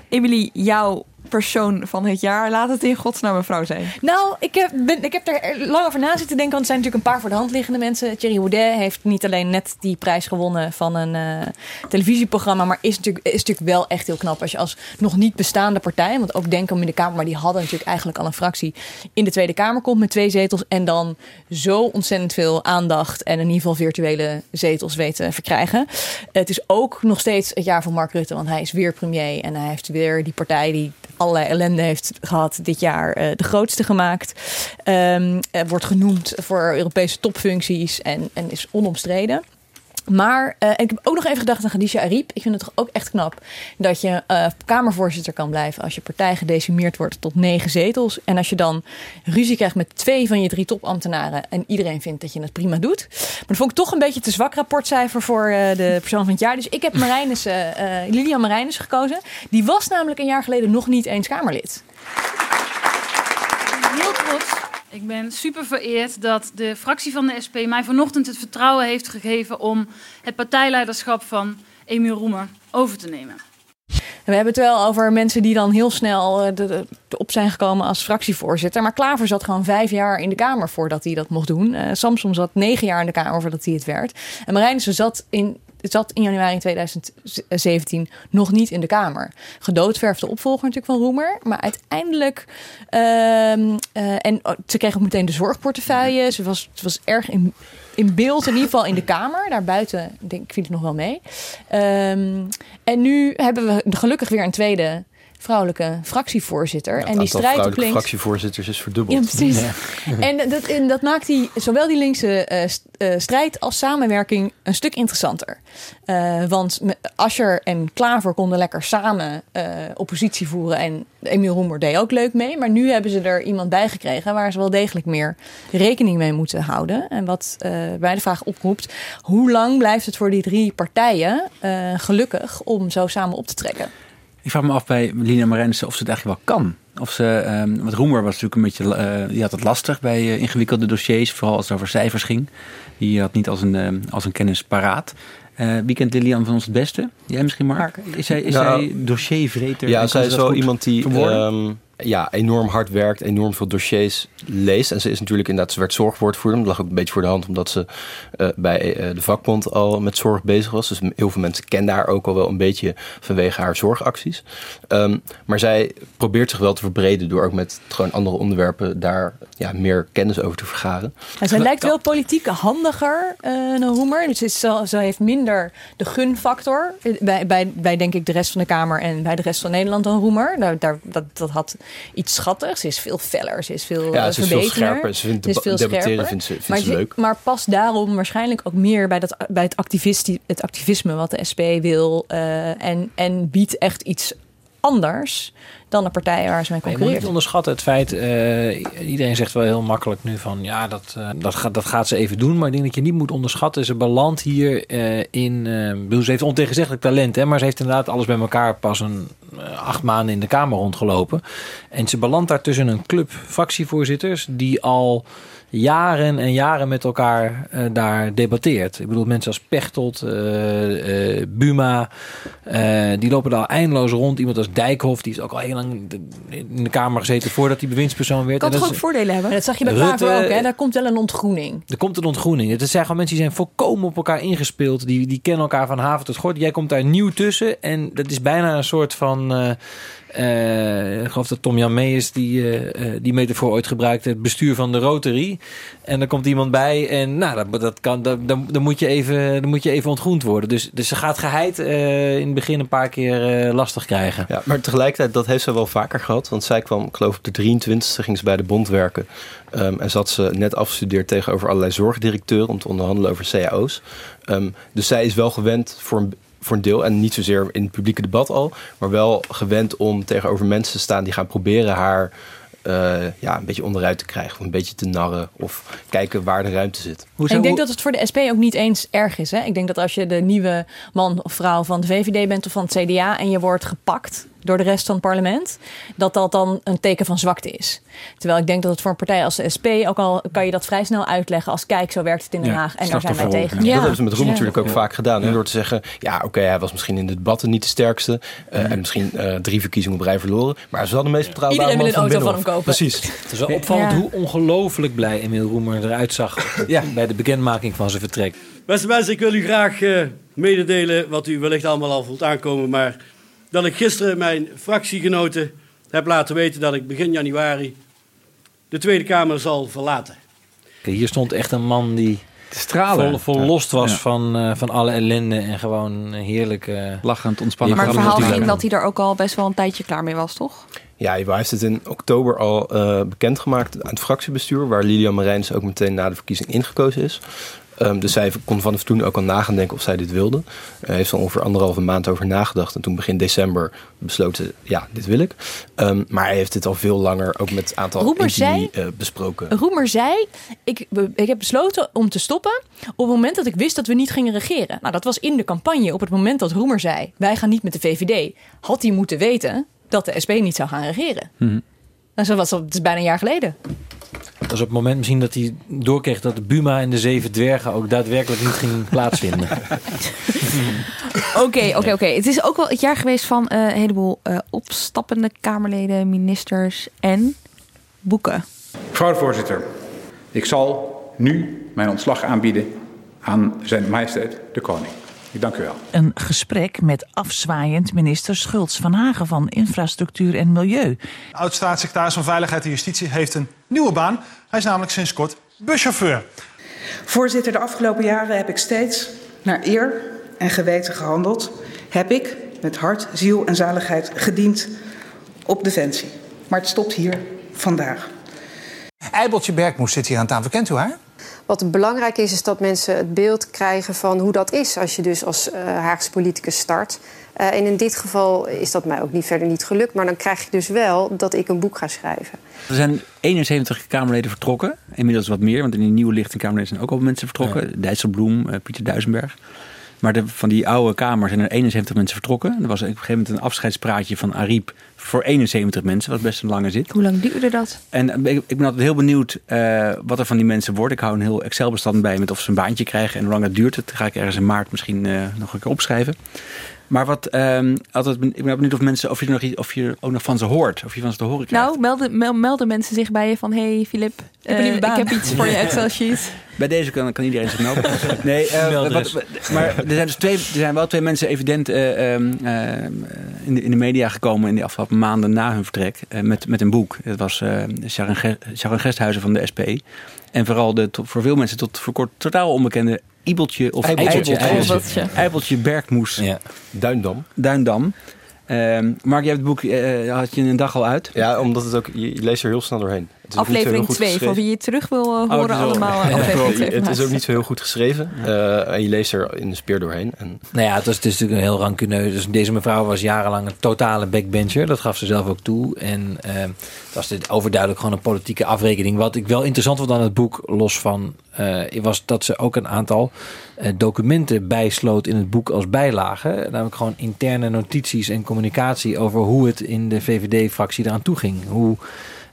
Emily, jouw persoon van het jaar. Laat het in godsnaam mevrouw zijn. Nou, ik heb, ik heb er lang over na zitten denken. Want er zijn natuurlijk een paar voor de hand liggende mensen. Thierry Baudet heeft niet alleen net die prijs gewonnen van een eh, televisieprogramma. Maar is natuurlijk, is natuurlijk wel echt heel knap als je als nog niet bestaande partij. Want ook Denk om in de Kamer. Maar die hadden natuurlijk eigenlijk al een fractie in de Tweede Kamer komt met twee zetels. En dan zo ontzettend veel aandacht en in ieder geval virtuele zetels weten verkrijgen. Het is ook nog steeds het jaar van Mark Rutte. Want hij is weer premier. En hij heeft weer die partij die allerlei ellende heeft gehad dit jaar eh, de grootste gemaakt. Ehm, eh, wordt genoemd voor Europese topfuncties en, en is onomstreden. Maar eh, ik heb ook nog even gedacht aan Khadija Ariep. Ik vind het toch ook echt knap dat je eh, Kamervoorzitter kan blijven als je partij gedecimeerd wordt tot negen zetels. En als je dan ruzie krijgt met twee van je drie topambtenaren en iedereen vindt dat je het prima doet. Maar dat vond ik toch een beetje te zwak rapportcijfer voor eh, de persoon van het jaar. Dus ik heb Lilian Marijnissen gekozen. Die was namelijk een jaar geleden nog niet eens Kamerlid. heel trots. Ik ben super vereerd dat de fractie van de SP mij vanochtend het vertrouwen heeft gegeven om het partijleiderschap van Emiel Roemer over te nemen. We hebben het wel over mensen die dan heel snel eh, op zijn gekomen als fractievoorzitter. Maar Klaver zat gewoon vijf jaar in de Kamer voordat hij dat mocht doen. Eh Samson zat negen jaar in de Kamer voordat hij het werd. En Marijnissen zat in, zat in januari 2017 nog niet in de Kamer. Gedoodverfde opvolger natuurlijk van Roemer. Maar uiteindelijk... ehm, eh, en oh, ze kreeg ook meteen de zorgportefeuille. Ze was, was erg in, in beeld, in ieder geval in de Kamer. Daarbuiten denk ik, viel het nog wel mee. Ehm, en nu hebben we gelukkig weer een tweede vrouwelijke fractievoorzitter. Het en die strijd op vrouwelijke links. fractievoorzitters is verdubbeld. Ja, precies. En dat, en dat maakt die, zowel die linkse eh, eh, strijd als samenwerking een stuk interessanter. Eh, want Ascher en Klaver konden lekker samen eh, oppositie voeren. En Emiel Roemer deed ook leuk mee. Maar nu hebben ze er iemand bij gekregen waar ze wel degelijk meer rekening mee moeten houden. En wat eh, bij de vraag oproept: hoe lang blijft het voor die drie partijen eh, gelukkig om zo samen op te trekken? Ik vraag me af bij Lina Marijnissen of ze het eigenlijk wel kan. Of ze, ehm want Roemer was natuurlijk een beetje, eh, die had het lastig bij eh, ingewikkelde dossiers, vooral als het over cijfers ging. Die had niet als een, ehm, als een kennis paraat. Eh, wie kent Lilian van ons het beste? Jij misschien, Mark? Is zij, is Nou, zij dossiervreter? Ja, zij is wel goed iemand die verwoorden? Ja, enorm hard werkt, enorm veel dossiers leest. En ze is natuurlijk inderdaad, ze werd zorgwoordvoerder. Dat lag ook een beetje voor de hand, omdat ze eh, bij eh, de vakbond al met zorg bezig was. Dus heel veel mensen kenden haar ook al wel een beetje vanwege haar zorgacties. Ehm, maar zij probeert zich wel te verbreden door ook met gewoon andere onderwerpen daar ja, meer kennis over te vergaren. En zij lijkt wel politiek handiger eh, dan Roemer. Dus is, ze, heeft minder de gunfactor bij, bij, bij, denk ik, de rest van de Kamer en bij de rest van Nederland dan Roemer. Daar, daar, dat, dat had iets schattigs. Ze is veel feller, ze is veel Ja, eh, ze is veel scherper. Ze vindt veel debatteren scherper. vindt ze- vindt maar, ze leuk. Maar past daarom waarschijnlijk ook meer bij, dat, bij het, activisti- het activisme wat de SP wil. eh, en, en biedt echt iets anders dan de partijen waar ze mee Maar je moet niet onderschatten het feit, eh, iedereen zegt wel heel makkelijk nu van ja, dat, dat, gaat, dat gaat ze even doen. Maar ik denk dat je niet moet onderschatten, ze belandt hier eh, in, eh, bedoel, ze heeft ontegenzeggelijk talent, hè, maar ze heeft inderdaad alles bij elkaar pas een acht maanden in de Kamer rondgelopen. En ze belandt daar tussen een club fractievoorzitters die al jaren en jaren met elkaar eh, daar debatteert. Ik bedoel, mensen als Pechtold, eh, eh, Buma, eh, die lopen daar eindeloos rond. Iemand als Dijkhoff, die is ook al heel lang de- in de Kamer gezeten voordat hij bewindspersoon werd. Kan En toch dat ook is- voordelen hebben? Dat zag je bij Rutte- ook. Hè? Daar komt wel een ontgroening. er komt een ontgroening. Het zijn gewoon mensen die zijn volkomen op elkaar ingespeeld. Die, die kennen elkaar van haven tot gort. Jij komt daar nieuw tussen. En dat is bijna een soort van... eh, ik geloof dat Tom Jan Meijers die, eh, eh, die metafoor ooit gebruikte. Het bestuur van de Rotary. En er komt iemand bij. En nou, dat, dat kan, dan, dan, moet je even, dan moet je even ontgroend worden. Dus, dus ze gaat geheid eh, in het begin een paar keer lastig krijgen. Ja, maar tegelijkertijd, dat heeft ze wel vaker gehad. Want zij kwam, ik geloof op de 23e, ging ze bij de bond werken. Ehm, en zat ze net afgestudeerd tegenover allerlei zorgdirecteuren om te onderhandelen over cao's. Ehm, dus zij is wel gewend voor een, voor een deel, en niet zozeer in het publieke debat al, maar wel gewend om tegenover mensen te staan die gaan proberen haar eh, ja, een beetje onderuit te krijgen. Of een beetje te narren of kijken waar de ruimte zit. En ik denk dat het voor de SP ook niet eens erg is. Hè? Ik denk dat als je de nieuwe man of vrouw van de VVD bent of van het CDA en je wordt gepakt door de rest van het parlement, dat dat dan een teken van zwakte is. Terwijl ik denk dat het voor een partij als de SP, ook al kan je dat vrij snel uitleggen als kijk, zo werkt het in Den Ja, Haag en daar zijn wij tegen. Dat hebben ze met Roem Ja. natuurlijk ook Ja. vaak gedaan. Door te zeggen, ja oké, hij was misschien in de debatten niet de sterkste. eh, En misschien eh, drie verkiezingen op rij verloren. Maar hij is wel de meest betrouwbare Iedereen man wil een van auto van hem kopen. Precies. Het is wel opvallend Ja. hoe ongelooflijk blij Emiel Roemer eruit zag bij de bekendmaking van zijn vertrek. Beste mensen, ik wil u graag eh, mededelen wat u wellicht allemaal al voelt aankomen. Maar dat ik gisteren mijn fractiegenoten heb laten weten dat ik begin januari de Tweede Kamer zal verlaten. Kijk, Hier stond echt een man die stralen. vol, verlost was Ja. van, eh, van alle ellende en gewoon heerlijk uh, lachend ontspannen. Maar het verhaal ging dat hij er ook al best wel een tijdje klaar mee was, toch? Ja, hij heeft het in oktober al eh, bekendgemaakt aan het fractiebestuur, waar Lilian Marijns ook meteen na de verkiezing ingekozen is. Ehm, dus zij kon vanaf toen ook al nagaan denken of zij dit wilde. Hij heeft er ongeveer anderhalve maand over nagedacht. En toen begin december besloten, ja, dit wil ik. Ehm, maar hij heeft dit al veel langer ook met een aantal Roemer zei- eh, besproken. Roemer zei, ik, ik heb besloten om te stoppen op het moment dat ik wist dat we niet gingen regeren. Nou, dat was in de campagne. Op het moment dat Roemer zei, wij gaan niet met de VVD, had hij moeten weten dat de SP niet zou gaan regeren. Nou, zo was dat, het is bijna een jaar geleden. Dat was op het moment misschien dat hij doorkreeg dat de Buma en de Zeven Dwergen ook daadwerkelijk niet ging plaatsvinden. Oké, oké, oké. Het is ook wel het jaar geweest van eh, een heleboel eh, opstappende Kamerleden, ministers en boeken. Mevrouw de voorzitter, ik zal nu mijn ontslag aanbieden aan zijn majesteit de koning. Ik dank u wel. Een gesprek met afzwaaiend minister Schultz van Hagen van Infrastructuur en Milieu. Oud-staatssecretaris van Veiligheid en Justitie heeft een nieuwe baan. Hij is namelijk sinds kort buschauffeur. Voorzitter, de afgelopen jaren heb ik steeds naar eer en geweten gehandeld. Heb ik met hart, ziel en zaligheid gediend op Defensie. Maar het stopt hier vandaag. Eibeltje Bergmoes zit hier aan tafel. Kent u haar? Wat belangrijk is, is dat mensen het beeld krijgen van hoe dat is als je dus als uh, Haagse politicus start. Uh, en in dit geval is dat mij ook niet verder niet gelukt. Maar dan krijg je dus wel dat ik een boek ga schrijven. Er zijn 71 Kamerleden vertrokken. Inmiddels wat meer, want in die nieuwe lichting Kamerleden zijn ook al mensen vertrokken. Ja. Dijsselbloem, uh, Pieter Duisenberg. Maar de, van die oude Kamer zijn er 71 mensen vertrokken. Er was op een gegeven moment een afscheidspraatje van Ariep voor 71 mensen, wat best een lange zit. Hoe lang duurde dat? En ik, ik ben altijd heel benieuwd uh, wat er van die mensen wordt. Ik hou een heel Excel-bestand bij met of ze een baantje krijgen en hoe lang het duurt. Dat ga ik ergens in maart misschien uh, nog een keer opschrijven. Maar wat um, altijd, ik ben benieuwd of mensen, of je, nog, of je ook nog van ze hoort, of je van ze te horen krijgt. Nou, melden, mel, melden mensen zich bij je van, hey Filip, ik, uh, ik heb iets voor je Excel-sheet. Bij deze kan, kan iedereen zich melden. Nee, uh, wat, maar er zijn dus twee, er zijn wel twee mensen evident uh, um, uh, in, de, in de media gekomen in de afgelopen maanden na hun vertrek met, met een boek. Dat was Sharon, Sharon Gesthuizen van de SP. En vooral de tot, voor veel mensen tot voor kort totaal onbekende Ibeltje of Eibeltje, Eibeltje, Bergmoes. Ja. Duindam. Duindam. Um, Mark, jij hebt het boek uh, had je in een dag al uit? Ja, omdat het ook, je, je leest er heel snel doorheen. Is aflevering 2, voor wie je terug wil uh, horen oh, allemaal. Ja, aflevering twee het is ook niet zo heel goed geschreven. Uh, en je leest er in de speer doorheen. En... Nou ja, het, was, het is natuurlijk een heel rancuneus. Dus deze mevrouw was jarenlang een totale backbencher. Dat gaf ze zelf ook toe. En het was dit overduidelijk gewoon een politieke afrekening. Wat ik wel interessant vond aan het boek, los van... was dat ze ook een aantal documenten bijsloot in het boek als bijlage. Namelijk gewoon interne notities en communicatie over hoe het in de VVD-fractie eraan toe ging. Hoe,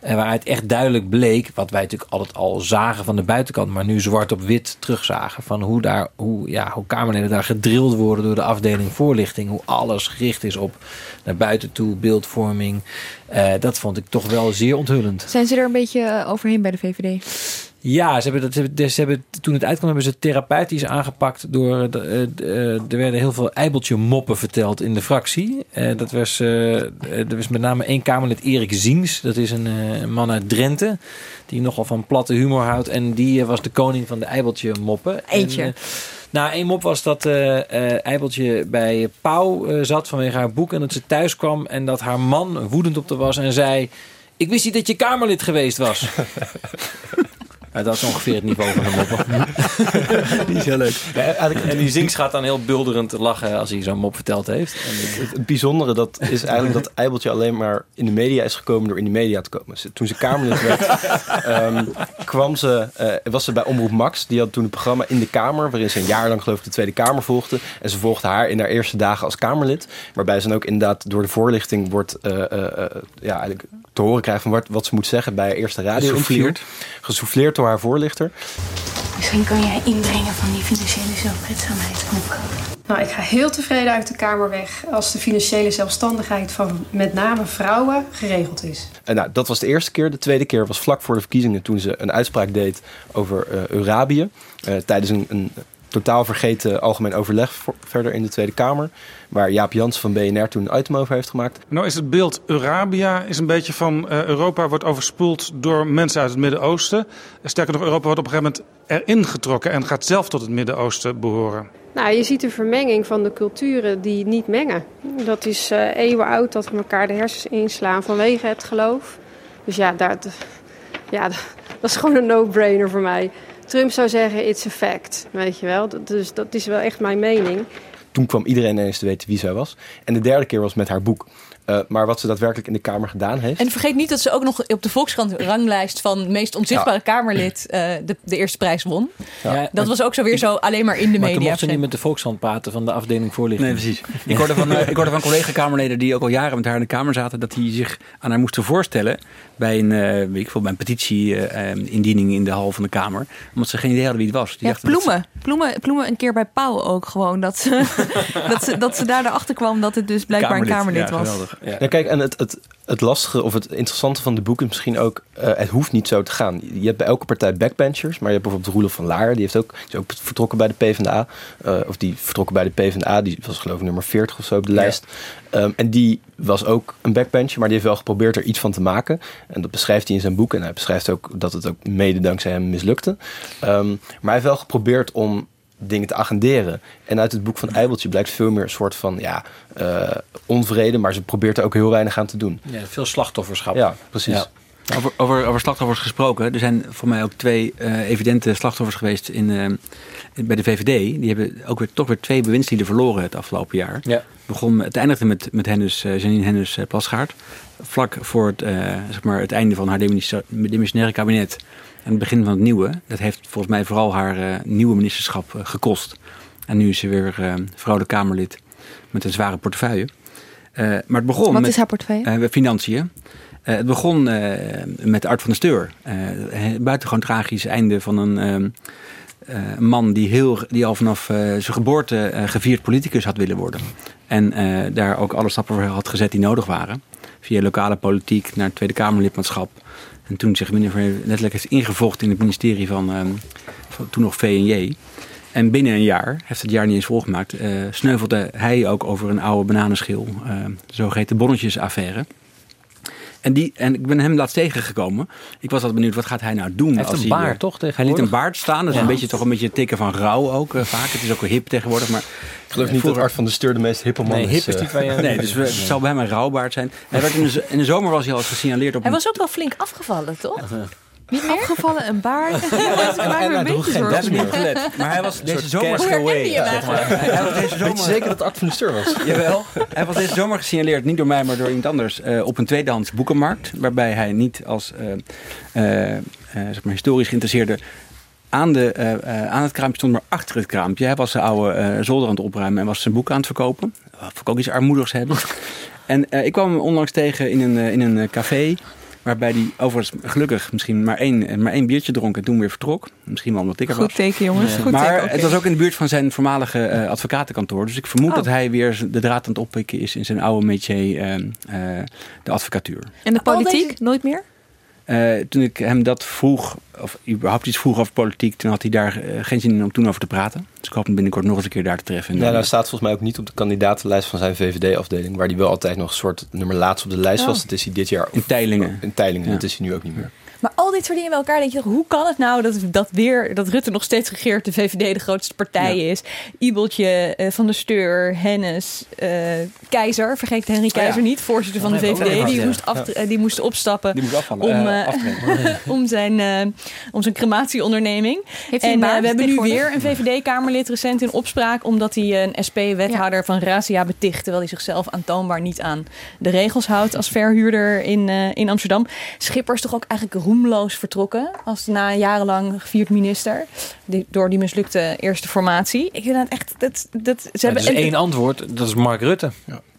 uh, waaruit echt duidelijk bleek, wat wij natuurlijk altijd al zagen van de buitenkant, maar nu zwart op wit terugzagen. Van hoe, daar, hoe, ja, hoe Kamerleden daar gedrild worden door de afdeling voorlichting. Hoe alles gericht is op naar buiten toe, beeldvorming. Uh, dat vond ik toch wel zeer onthullend. Zijn ze er een beetje overheen bij de VVD? Ja, ze hebben, dat, ze hebben, toen het uitkwam hebben ze therapeutisch aangepakt door... De, uh, er werden heel veel eibeltje moppen verteld in de fractie. Uh, dat was, uh, er was met name één Kamerlid, Erik Ziens. Dat is een, een, man uit Drenthe, die nogal van platte humor houdt. En die was de koning van de eibeltje moppen. Eentje. En, nou, één mop was dat Eibeltje bij Pauw zat vanwege haar boek... en dat ze thuis kwam en dat haar man woedend op de was en zei... Ik wist niet dat je Kamerlid geweest was. Ja, dat is ongeveer het niveau van een mop. Die is heel leuk. en die Zinks gaat dan heel bulderend lachen als hij zo'n mop verteld heeft. En Het, het bijzondere dat is eigenlijk dat Eibeltje alleen maar in de media is gekomen door in de media te komen. Toen ze Kamerlid werd, ehm, kwam ze, eh, was ze bij Omroep Max. Die had toen een programma in de Kamer, waarin ze een jaar lang geloof ik de Tweede Kamer volgde. En ze volgde haar in haar eerste dagen als Kamerlid. Waarbij ze dan ook inderdaad door de voorlichting wordt, eh, eh, eh, ja, eigenlijk te horen krijgt van wat, wat ze moet zeggen bij haar eerste radio Gesouffleerd. Gesouffleerd haar voorlichter. Misschien kan jij inbrengen van die financiële zelfredzaamheid ook. Nou, ik ga heel tevreden uit de Kamer weg als de financiële zelfstandigheid van met name vrouwen geregeld is. En nou, dat was de eerste keer. De tweede keer was vlak voor de verkiezingen toen ze een uitspraak deed over eh Eurabië. Eh, tijdens een, een totaal vergeten algemeen overleg voor- verder in de Tweede Kamer. Waar Jaap Jans van BNR toen een item over heeft gemaakt. Nou is het beeld Eurabia is een beetje van eh, Europa wordt overspoeld door mensen uit het Midden-Oosten. Sterker nog, Europa wordt op een gegeven moment erin getrokken en gaat zelf tot het Midden-Oosten behoren. Nou, je ziet een vermenging van de culturen die niet mengen. Dat is eh, eeuwen oud dat we elkaar de hersens inslaan vanwege het geloof. Dus ja, daar, ja dat is gewoon een no-brainer voor mij. Trump zou zeggen, it's a fact, weet je wel. Dus dat is wel echt mijn mening. Toen kwam iedereen ineens te weten wie zij was. En de derde keer was met haar boek. Eh, maar wat ze daadwerkelijk in de Kamer gedaan heeft. En vergeet niet dat ze ook nog op de Volkskrant ranglijst van meest onzichtbare Kamerlid eh, de, de eerste prijs won. Ja. dat was ook zo weer zo alleen maar in de Maar toen media. mocht ze niet met de Volkshand praten van de afdeling voorlichting. Nee, precies. Ik hoorde van, eh, ik hoorde van collega-Kamerleden die ook al jaren met haar in de Kamer zaten, dat die zich aan haar moesten voorstellen bij een, eh, weet ik veel, bij een petitie-indiening in de hal van de Kamer. Omdat ze geen idee hadden wie het was. Die dat ze- Ploemen. Ploemen. Ploemen een keer bij Pauw ook gewoon. Dat ze, dat ze, dat ze daar erachter kwam dat het dus blijkbaar een Kamerlid was. Ja. kijk, en het, het, het lastige of het interessante van de boek is misschien ook... eh, het hoeft niet zo te gaan. Je hebt bij elke partij backbenchers. Maar je hebt bijvoorbeeld Roelof van Laar. Die, heeft ook, die is ook vertrokken bij de PvdA. eh, of die vertrokken bij de PvdA. Die was geloof ik nummer 40 of zo op de lijst. Ehm, en die was ook een backbencher. Maar die heeft wel geprobeerd er iets van te maken. En dat beschrijft hij in zijn boek. En hij beschrijft ook dat het ook mede dankzij hem mislukte. Ehm, maar hij heeft wel geprobeerd om dingen te agenderen. En uit het boek van Eibeltje blijkt veel meer een soort van ja, eh, onvrede, maar ze probeert er ook heel weinig aan te doen. Ja, veel slachtofferschap. Ja, precies. Ja. Over, over, over slachtoffers gesproken. Er zijn voor mij ook twee eh, evidente slachtoffers geweest in, eh, bij de VVD. Die hebben ook weer, toch weer twee bewindslieden verloren het afgelopen jaar. Ja. Begon, het eindigde met, met Hennis, eh, Janine Hennis Plasgaard. Vlak voor het, eh, zeg maar het einde van haar demissionaire kabinet. En het begin van het nieuwe. Dat heeft volgens mij vooral haar eh, nieuwe ministerschap eh, gekost. En nu is ze weer eh vrouwelijk Kamerlid met een zware portefeuille. Maar het begon Wat met, is haar portefeuille? financiën. Het begon met Art van der Steur. Buitengewoon tragisch einde van een ehm, eh, man die, heel, die al vanaf zijn geboorte gevierd politicus had willen worden. En daar ook alle stappen voor had gezet die nodig waren. Via lokale politiek naar Tweede Kamerlidmaatschap. En toen zich meer letterlijk is ingevochten in het ministerie van, ehm, van toen nog V&J. En binnen een jaar, heeft het jaar niet eens volgemaakt, eh, sneuvelde hij ook over een oude bananenschil. eh, de zogeheten bonnetjesaffaire. En, die, en ik ben hem laatst tegengekomen. Ik was altijd benieuwd, wat gaat hij nou doen? heeft als een baard, eh, toch, Hij liet een baard staan. Dat is Ja. een beetje, toch een beetje een teken van rouw ook eh, vaak. Het is ook wel hip tegenwoordig. Maar Ik geloof niet dat Art van der Steur de meest hippe man Nee, is. hip is eh. die van je- Nee, dus we- het zal bij hem een rouwbaard zijn. Hij werd in, de, in de zomer was hij al gesignaleerd op Hij een was ook wel flink afgevallen, toch? Niet meer? Afgevallen, een baard. Ja, me een beetje zorgen. Dat is niet gelet. Maar hij was deze zomer... Hoe herkende je hem Zeg maar. Hij was deze zomer... Weet je zeker dat Art van Steur was? Jawel. Hij was deze zomer gesignaleerd, niet door mij, maar door iemand anders, eh, op een tweedehands boekenmarkt. Waarbij hij niet als eh, eh, zeg maar historisch geïnteresseerde aan, de, aan het kraampje stond, maar achter het kraampje. Hij was zijn oude eh, zolder aan het opruimen en was zijn boek aan het verkopen. Wat vond ik ook iets armoedigs hebben. en eh, ik kwam hem onlangs tegen in een, in een café. Waarbij hij overigens gelukkig misschien maar één, maar één biertje dronk en toen weer vertrok. Misschien wel omdat ik er was. Goed teken, jongens. Goed maar teken, oké. het was ook in de buurt van zijn voormalige eh, advocatenkantoor. Dus ik vermoed Oh. dat hij weer de draad aan het oppikken is in zijn oude métier, eh, eh, de advocatuur. En de politiek? deze- Nooit meer? Eh, toen ik hem dat vroeg, of überhaupt iets vroeg over politiek, toen had hij daar eh, geen zin in om toen over te praten. Dus ik hoop hem binnenkort nog eens een keer daar te treffen. En Ja, dan- nou staat volgens mij ook niet op de kandidatenlijst van zijn VVD-afdeling, waar hij wel altijd nog een soort nummer laatst op de lijst Oh. was. Dat is hij dit jaar. in Teilingen. In Teilingen, Ja. dat is hij nu ook niet meer. Maar al dit soort dingen bij elkaar denk je, hoe kan het nou dat, dat weer dat Rutte nog steeds regeert, de VVD de grootste partij is, Ibeltje, eh, Van der Steur, Hennis, eh, Keizer, vergeet Henry Keizer niet, voorzitter van de VVD, die moest, af, eh, die moest opstappen Die moest afvallen, om, om zijn, om zijn crematieonderneming. Heeft en we hebben nu weer een VVD-Kamerlid recent in opspraak omdat hij een SP-wethouder van Razia beticht, terwijl hij zichzelf aantoonbaar niet aan de regels houdt als verhuurder in, eh, in Amsterdam. Schipper is toch ook eigenlijk roemloos vertrokken als na jarenlang gevierd minister die, door die mislukte eerste formatie. Ik vind dat echt dat, dat ze Er hebben is en- één antwoord, dat is Mark Rutte.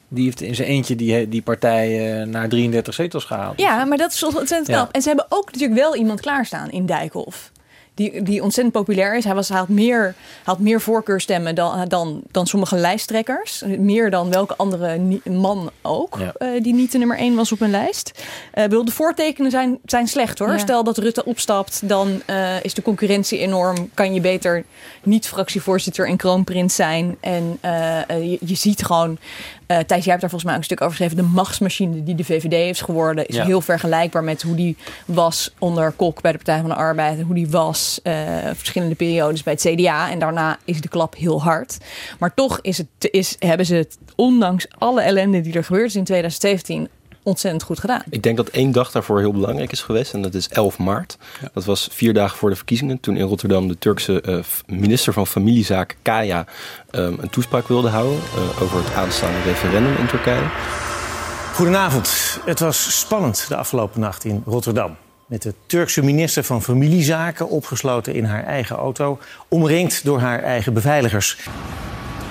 Die heeft in zijn eentje die, die partij eh, naar 33 zetels gehaald. Ja, maar dat is ontzettend Ja. knap. En ze hebben ook natuurlijk wel iemand klaarstaan in Dijkhoff. Die, die ontzettend populair is. Hij, was, hij had meer, had meer voorkeurstemmen dan, dan, dan sommige lijsttrekkers. Meer dan welke andere man ook. Ja. eh, die niet de nummer één was op een lijst. Eh, ik bedoel, de voortekenen zijn, zijn slecht hoor. Ja. Stel dat Rutte opstapt, dan eh, is de concurrentie enorm. Kan je beter niet fractievoorzitter en kroonprins zijn. En je, je ziet gewoon. Eh Thijs, jij hebt daar volgens mij ook een stuk over geschreven. De machtsmachine die de VVD is geworden, is Ja. heel vergelijkbaar met hoe die was onder Kok bij de Partij van de Arbeid. En hoe die was eh, verschillende periodes bij het CDA. En daarna is de klap heel hard. Maar toch is het, is, hebben ze het, ondanks alle ellende die er gebeurd is in 2017, ontzettend goed gedaan. Ik denk dat één dag daarvoor heel belangrijk is geweest. En dat is 11 maart. Dat was vier dagen voor de verkiezingen. Toen in Rotterdam de Turkse eh, minister van Familiezaken, Kaya, ehm, een toespraak wilde houden. eh, over het aanstaande referendum in Turkije. Goedenavond. Het was spannend de afgelopen nacht in Rotterdam. Met de Turkse minister van Familiezaken opgesloten in haar eigen auto, omringd door haar eigen beveiligers.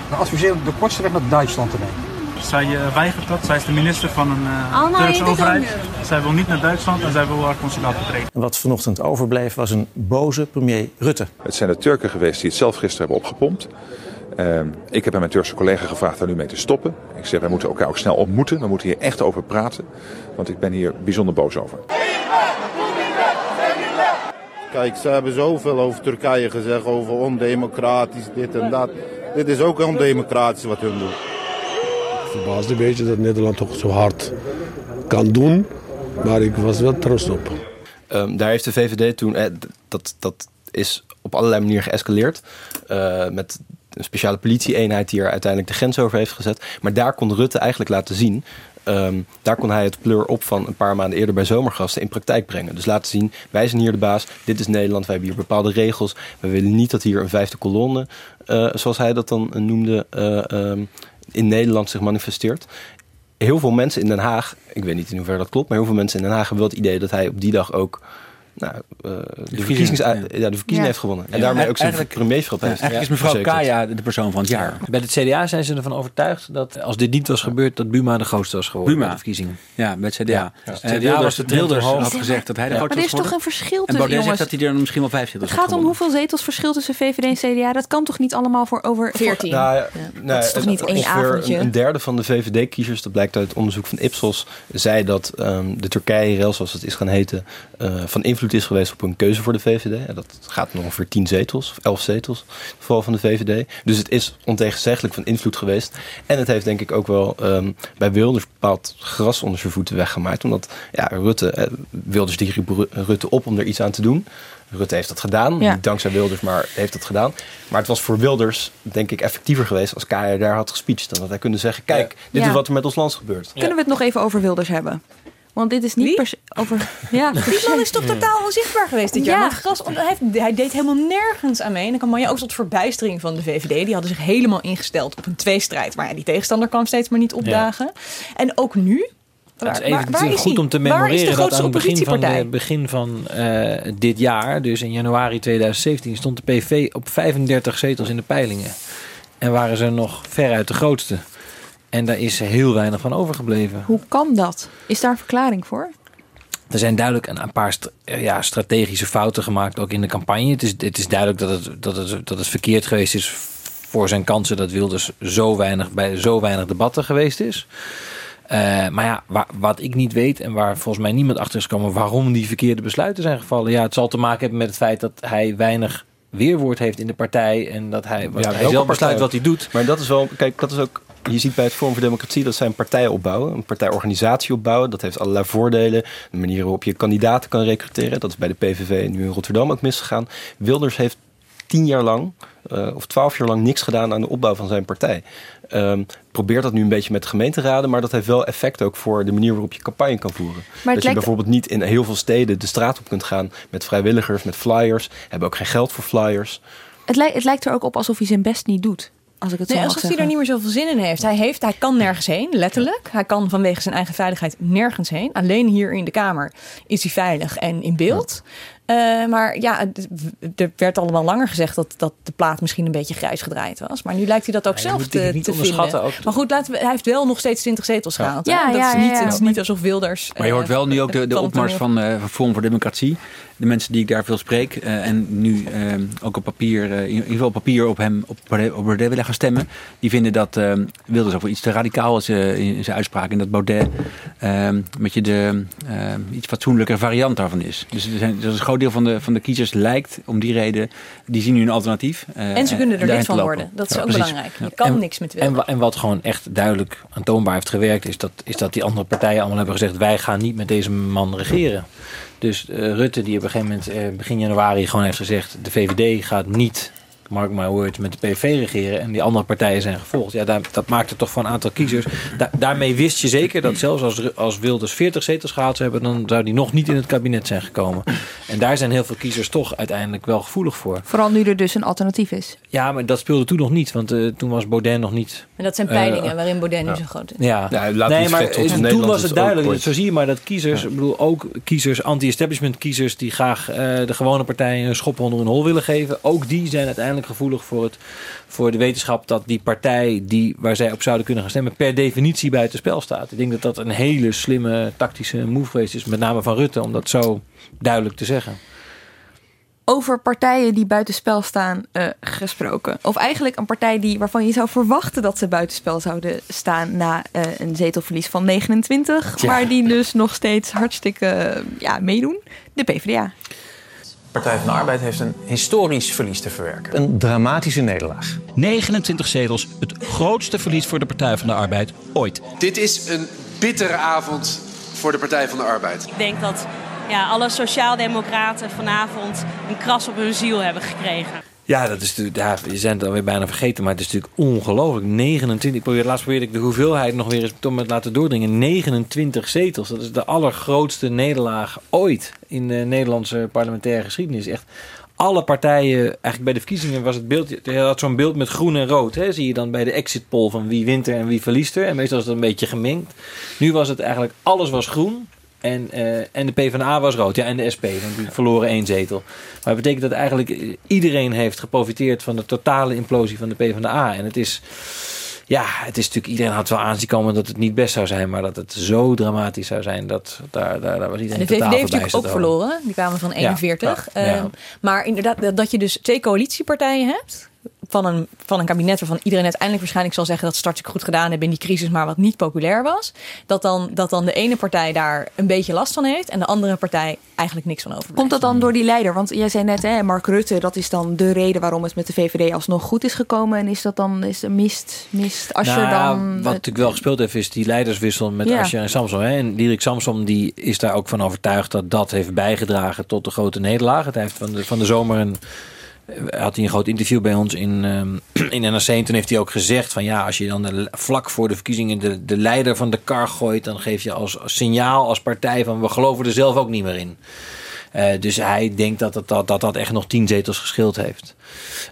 We adviseren de kortste weg naar Duitsland te nemen. Zij eh, weigert dat. Zij is de minister van een eh, Allemaal Turkse overheid. Zij wil niet naar Duitsland en zij wil haar consulaat betreden. En wat vanochtend overbleef was een boze premier Rutte. Het zijn de Turken geweest die het zelf gisteren hebben opgepompt. Ehm, ik heb aan mijn Turkse collega gevraagd daar nu mee te stoppen. Ik zeg, wij moeten elkaar ook snel ontmoeten. We moeten hier echt over praten. Want ik ben hier bijzonder boos over. Kijk, ze hebben zoveel over Turkije gezegd, over ondemocratisch, dit en dat. Dit is ook ondemocratisch wat hun doen. Verbaasde een beetje dat Nederland toch zo hard kan doen. Maar ik was wel trots op. Ehm, daar heeft de VVD toen, eh, dat, dat is op allerlei manieren geëscaleerd. Eh, met een speciale politie-eenheid die er uiteindelijk de grens over heeft gezet. Maar daar kon Rutte eigenlijk laten zien. ehm, daar kon hij het pleur op van een paar maanden eerder bij zomergasten in praktijk brengen. Dus laten zien, wij zijn hier de baas, dit is Nederland, wij hebben hier bepaalde regels. We willen niet dat hier een vijfde kolonne, eh, zoals hij dat dan noemde, eh, ehm, in Nederland zich manifesteert. Heel veel mensen in Den Haag, ik weet niet in hoeverre dat klopt, maar heel veel mensen in Den Haag hebben wel het idee dat hij op die dag ook nou, eh, de, verkiezings, ja. de verkiezingen Ja. heeft gewonnen. En Ja. daarmee ook zijn premierschap Ja, heeft. eigenlijk is mevrouw verzekerd. Kaya de persoon van het jaar. Bij het CDA zijn ze ervan overtuigd dat als dit niet was gebeurd, dat Buma de grootste was geworden Buma. bij de verkiezingen. Ja, het CDA. Ja. Ja. Het Eh, CDA Wilders, was de trend Wilders had gezegd dat hij de Ja. grootste Maar er is was toch een verschil En tussen Baudet jongens. zegt dat hij er misschien wel vijf zetels Het gaat om hoeveel zetels verschil tussen VVD en CDA. Dat kan toch niet allemaal voor over 14. Nou, ja, nou, dat is toch niet één avondje? Een, een derde van de VVD-kiezers, dat blijkt uit het onderzoek van Ipsos, zei dat ehm, de Turkije-rel, zoals het is gaan heten, eh, van invloed is geweest op hun keuze voor de VVD. En dat gaat om ongeveer 10 zetels, of 11 zetels, geval van de VVD. Dus het is ontegenzeggelijk van invloed geweest. En het heeft denk ik ook wel ehm, bij Wilders bepaald gras onder zijn voeten weggemaaid. Omdat ja, Rutte, eh, Wilders die riep Ru- Rutte op om er iets aan te doen. Rutte heeft dat gedaan, Ja. niet dankzij Wilders, maar heeft dat gedaan. Maar het was voor Wilders, denk ik, effectiever geweest als Kaya daar had gespeecht. Dan had hij kunnen zeggen, kijk, dit Ja. is wat er met ons land gebeurt. Kunnen we het nog even over Wilders hebben? Want dit is niet per over. Ja, Die man is toch totaal onzichtbaar geweest dit jaar. Ja. Want gras, hij, heeft- hij deed helemaal nergens aan mee. En dan kan man je ook tot verbijstering van de VVD. Die hadden zich helemaal ingesteld op een tweestrijd. Maar ja, die tegenstander kwam steeds maar niet opdagen. En ook nu. Het is waar- even waar is goed hij? om te Waar memoreren dat aan het begin van, de, begin van eh, dit jaar, dus in januari 2017, stond de PV op 35 zetels in de peilingen. En waren ze nog veruit de grootste. En daar is heel weinig van overgebleven. Hoe kan dat? Is daar een verklaring voor? Er zijn duidelijk een, een paar st- eh, ja, strategische fouten gemaakt, ook in de campagne. Het is, het is duidelijk dat het, dat, het, dat het verkeerd geweest is voor zijn kansen dat Wilders zo weinig, bij zo weinig debatten geweest is. Eh, maar ja, wa- wat ik niet weet en waar volgens mij niemand achter is gekomen waarom die verkeerde besluiten zijn gevallen. Ja, het zal te maken hebben met het feit dat hij weinig weerwoord heeft in de partij en dat hij, wat Ja, hij zelf besluit wat hij doet. Maar dat is wel, kijk, dat is ook je ziet bij het Forum voor Democratie dat zij een partij opbouwen, een partijorganisatie opbouwen. Dat heeft allerlei voordelen. De manier waarop je kandidaten kan recruteren. Dat is bij de PVV nu in Rotterdam ook misgegaan. Wilders heeft tien jaar lang uh, of twaalf jaar lang niks gedaan aan de opbouw van zijn partij. Um, probeert dat nu een beetje met de gemeenteraden, maar dat heeft wel effect ook voor de manier waarop je campagne kan voeren. Maar dat je bijvoorbeeld niet in heel veel steden de straat op kunt gaan met vrijwilligers, met flyers. Hebben ook geen geld voor flyers. Het, lijkt, het lijkt er ook op alsof hij zijn best niet doet. Als ik het nee, zo alsof hij er niet meer zoveel zin in heeft. Hij, heeft. hij kan nergens heen, letterlijk. Hij kan vanwege zijn eigen veiligheid nergens heen. Alleen hier in de Kamer is hij veilig en in beeld. Uh, maar ja, er werd al wel langer gezegd dat, dat de plaat misschien een beetje grijs gedraaid was. Maar nu lijkt hij dat ook Ja, zelf te, niet te onderschatten vinden. ook. Maar goed, laten we, hij heeft wel nog steeds 20 zetels gehaald. hè? Ja, dat ja, is niet, ja, ja. Het is niet alsof Wilders... Maar je hoort eh, wel nu ook de, opmars van, eh Forum voor Democratie. De mensen die ik daar veel spreek. eh, en nu eh, ook op papier, eh, in ieder geval op papier op hem op Baudet, op Baudet willen gaan stemmen. Die vinden dat Wilders ook wel iets te radicaal is eh, in zijn uitspraak. En dat Baudet een beetje de iets fatsoenlijke variant daarvan is. Dus er zijn, er is een groot deel van de, van de kiezers lijkt om die reden. Die zien nu een alternatief. En ze kunnen er lid van lopen. worden. Dat is Ja, ook precies. belangrijk. Je kan En- niks met En, Wilders. wa- en wat gewoon echt duidelijk aantoonbaar heeft gewerkt, is dat, is dat die andere partijen allemaal hebben gezegd: wij gaan niet met deze man regeren. Dus eh, Rutte, die op een gegeven moment eh, begin januari gewoon heeft gezegd: de VVD gaat niet, mark my words, met de PV regeren. En die andere partijen zijn gevolgd. Ja, daar, dat maakte toch voor een aantal kiezers. Da- daarmee wist je zeker dat zelfs als, als Wilders 40 zetels gehaald zou hebben, dan zou die nog niet in het kabinet zijn gekomen. En daar zijn heel veel kiezers toch uiteindelijk wel gevoelig voor. Vooral nu er dus een alternatief is. Ja, maar dat speelde toen nog niet, want eh, toen was Baudet nog niet. En dat zijn eh, peilingen waarin Baudet nu zo groot is. Ja, Ja, laat nee, niet maar tot toen Nederland was het duidelijk. Zo zie je maar dat kiezers, ik bedoel ook kiezers, anti-establishment kiezers, die graag eh, de gewone partijen een schop onder hun hol willen geven. Ook die zijn uiteindelijk gevoelig voor, het, voor de wetenschap dat die partij die, waar zij op zouden kunnen gaan stemmen, per definitie buitenspel staat. Ik denk dat dat een hele slimme tactische move geweest is, met name van Rutte, om dat zo duidelijk te zeggen. Over partijen die buitenspel staan eh, gesproken. Of eigenlijk een partij die, waarvan je zou verwachten dat ze buitenspel zouden staan na eh, een zetelverlies van 29. Tja. Maar die dus nog steeds hartstikke ja, meedoen. De PvdA. Partij van de Arbeid heeft een historisch verlies te verwerken. Een dramatische nederlaag. 29 zetels, het grootste verlies voor de Partij van de Arbeid ooit. Dit is een bittere avond voor de Partij van de Arbeid. Ik denk dat ja, alle sociaaldemocraten vanavond een kras op hun ziel hebben gekregen. Ja, dat is natuurlijk, je zijn het alweer bijna vergeten, maar het is natuurlijk ongelooflijk. 29, ik probeer, laatst probeerde ik de hoeveelheid nog weer eens te laten doordringen. 29 zetels, dat is de allergrootste nederlaag ooit in de Nederlandse parlementaire geschiedenis. Echt alle partijen, eigenlijk bij de verkiezingen was het beeld, je had zo'n beeld met groen en rood. Hè, zie je dan bij de exit poll van wie wint er en wie verliest er. En meestal is het een beetje gemengd. Nu was het eigenlijk, alles was groen. En, eh, en de PvdA was rood. Ja, en de SP, want die verloren één zetel. Maar het betekent dat eigenlijk iedereen heeft geprofiteerd van de totale implosie van de PvdA. En het is, ja, het is natuurlijk, iedereen had wel aanzien komen dat het niet best zou zijn. Maar dat het zo dramatisch zou zijn, dat, daar, daar, daar was En iedereen de VVD totaal heeft natuurlijk ook verloren. Die kwamen van Ja, 41. ja, ja. Ehm, maar inderdaad, dat- dat je dus twee coalitiepartijen hebt. Van een, van een kabinet waarvan iedereen uiteindelijk waarschijnlijk zal zeggen dat ze het goed gedaan hebben in die crisis, maar wat niet populair was. Dat dan, dat dan de ene partij daar een beetje last van heeft en de andere partij eigenlijk niks van over. Komt dat dan door die leider? Want jij zei net, hè, Mark Rutte, dat is dan de reden waarom het met de VVD alsnog goed is gekomen. En is dat dan is er mist, mist als Nou dan. wat natuurlijk wel gespeeld heeft, is die leiderswissel met Ja. Asscher en Samson. Hè? En Diederik Samsom die is daar ook van overtuigd dat dat heeft bijgedragen tot de grote nederlaag. Het heeft van de, van de zomer een, had hij een groot interview bij ons in, ehm, in NRC. En toen heeft hij ook gezegd van ja, als je dan vlak voor de verkiezingen de, de leider van de kar gooit, dan geef je als signaal, als partij van we geloven er zelf ook niet meer in. Eh, dus hij denkt dat, dat, dat dat echt nog tien zetels geschild heeft.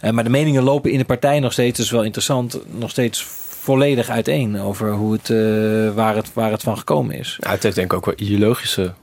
Eh, maar de meningen lopen in de partij nog steeds, is wel interessant, nog steeds volledig uiteen over hoe het, eh, waar, het, waar het van gekomen is. Ja, het heeft denk ik ook wel ideologische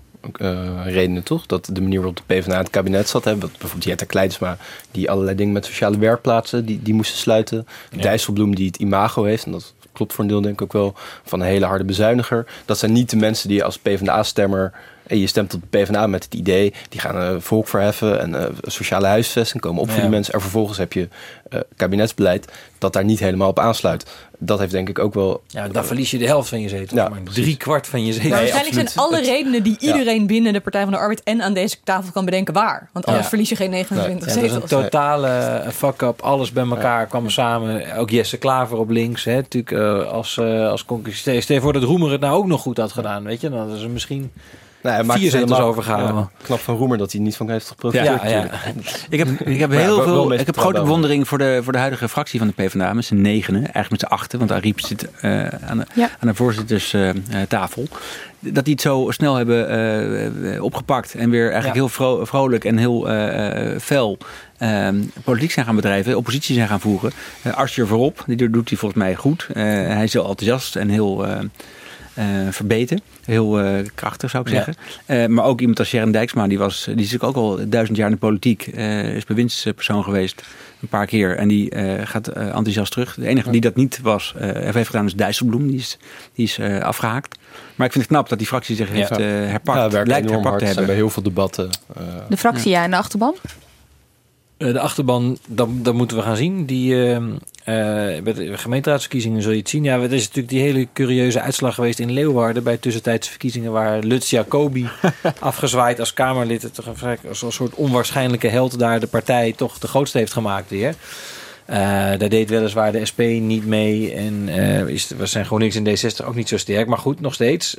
redenen, toch? Dat de manier waarop de PvdA het kabinet zat. Hè, bijvoorbeeld Jetta Kleinsma, die allerlei dingen met sociale werkplaatsen, die, die moesten sluiten. Dijsselbloem, die het imago heeft, en dat klopt voor een deel denk ik ook wel, van een hele harde bezuiniger. Dat zijn niet de mensen die je als PvdA-stemmer En je stemt op de PvdA met het idee, die gaan uh, volk verheffen en uh, sociale huisvesting komen op voor die mensen. En vervolgens heb je uh, kabinetsbeleid dat daar niet helemaal op aansluit. Dat heeft denk ik ook wel... Ja, dan verlies je de helft van je zetel. Ja, maar drie kwart van je zetel. Maar waarschijnlijk zijn alle redenen die iedereen binnen de Partij van de Arbeid en aan deze tafel kan bedenken waar. Want anders verlies je geen 29 nee. zetels. Ja, dat is een totale fuck-up. Alles bij elkaar kwam samen. Ook Jesse Klaver op links. Hè, natuurlijk als, als concurrent. Stel voor dat Roemer het nou ook nog goed had gedaan. Weet je, dan is er misschien... Nou, hij vier zetels overgehouden. Ja, knap van Roemer dat hij niet van heeft geprofiteerd. Ja, ja. Ik heb, ik heb heel ja, veel. Ik heb grote bewondering voor de, voor de huidige fractie van de PvdA. Met z'n negenen, eigenlijk met z'n achten. Want Ariep zit uh, aan, de, ja. aan de voorzitterstafel. Uh, dat die het zo snel hebben uh, opgepakt. En weer eigenlijk heel vro vrolijk en heel fel politiek zijn gaan bedrijven. Oppositie zijn gaan voeren. Uh, Arsje voorop, die doet hij volgens mij goed. hij is heel enthousiast en heel uh, verbeterd. Heel uh, krachtig zou ik zeggen. Ja. Uh, maar ook iemand als Sharon Dijksma, die, was, die is natuurlijk ook al duizend jaar in de politiek. is bewindspersoon geweest een paar keer. En die gaat enthousiast terug. De enige die dat niet was, heeft gedaan, is Dijsselbloem. Die is, die is afgehaakt. Maar ik vind het knap dat die fractie zich heeft herpakt. Ja, lijkt herpakt hard. te hebben. bij heel veel debatten. de fractie, ja. en de achterban? De achterban, dat, dat moeten we gaan zien. Die, uh, uh, bij de gemeenteraadsverkiezingen zul je het zien. Ja, het is natuurlijk die hele curieuze uitslag geweest in Leeuwarden... bij tussentijdse verkiezingen waar Lutz Jacobi afgezwaaid als Kamerlid... Het toch een, als een soort onwaarschijnlijke held daar de partij toch de grootste heeft gemaakt weer. Uh, daar deed weliswaar de SP niet mee en is, we zijn GroenLinks in D60 ook niet zo sterk. Maar goed, nog steeds...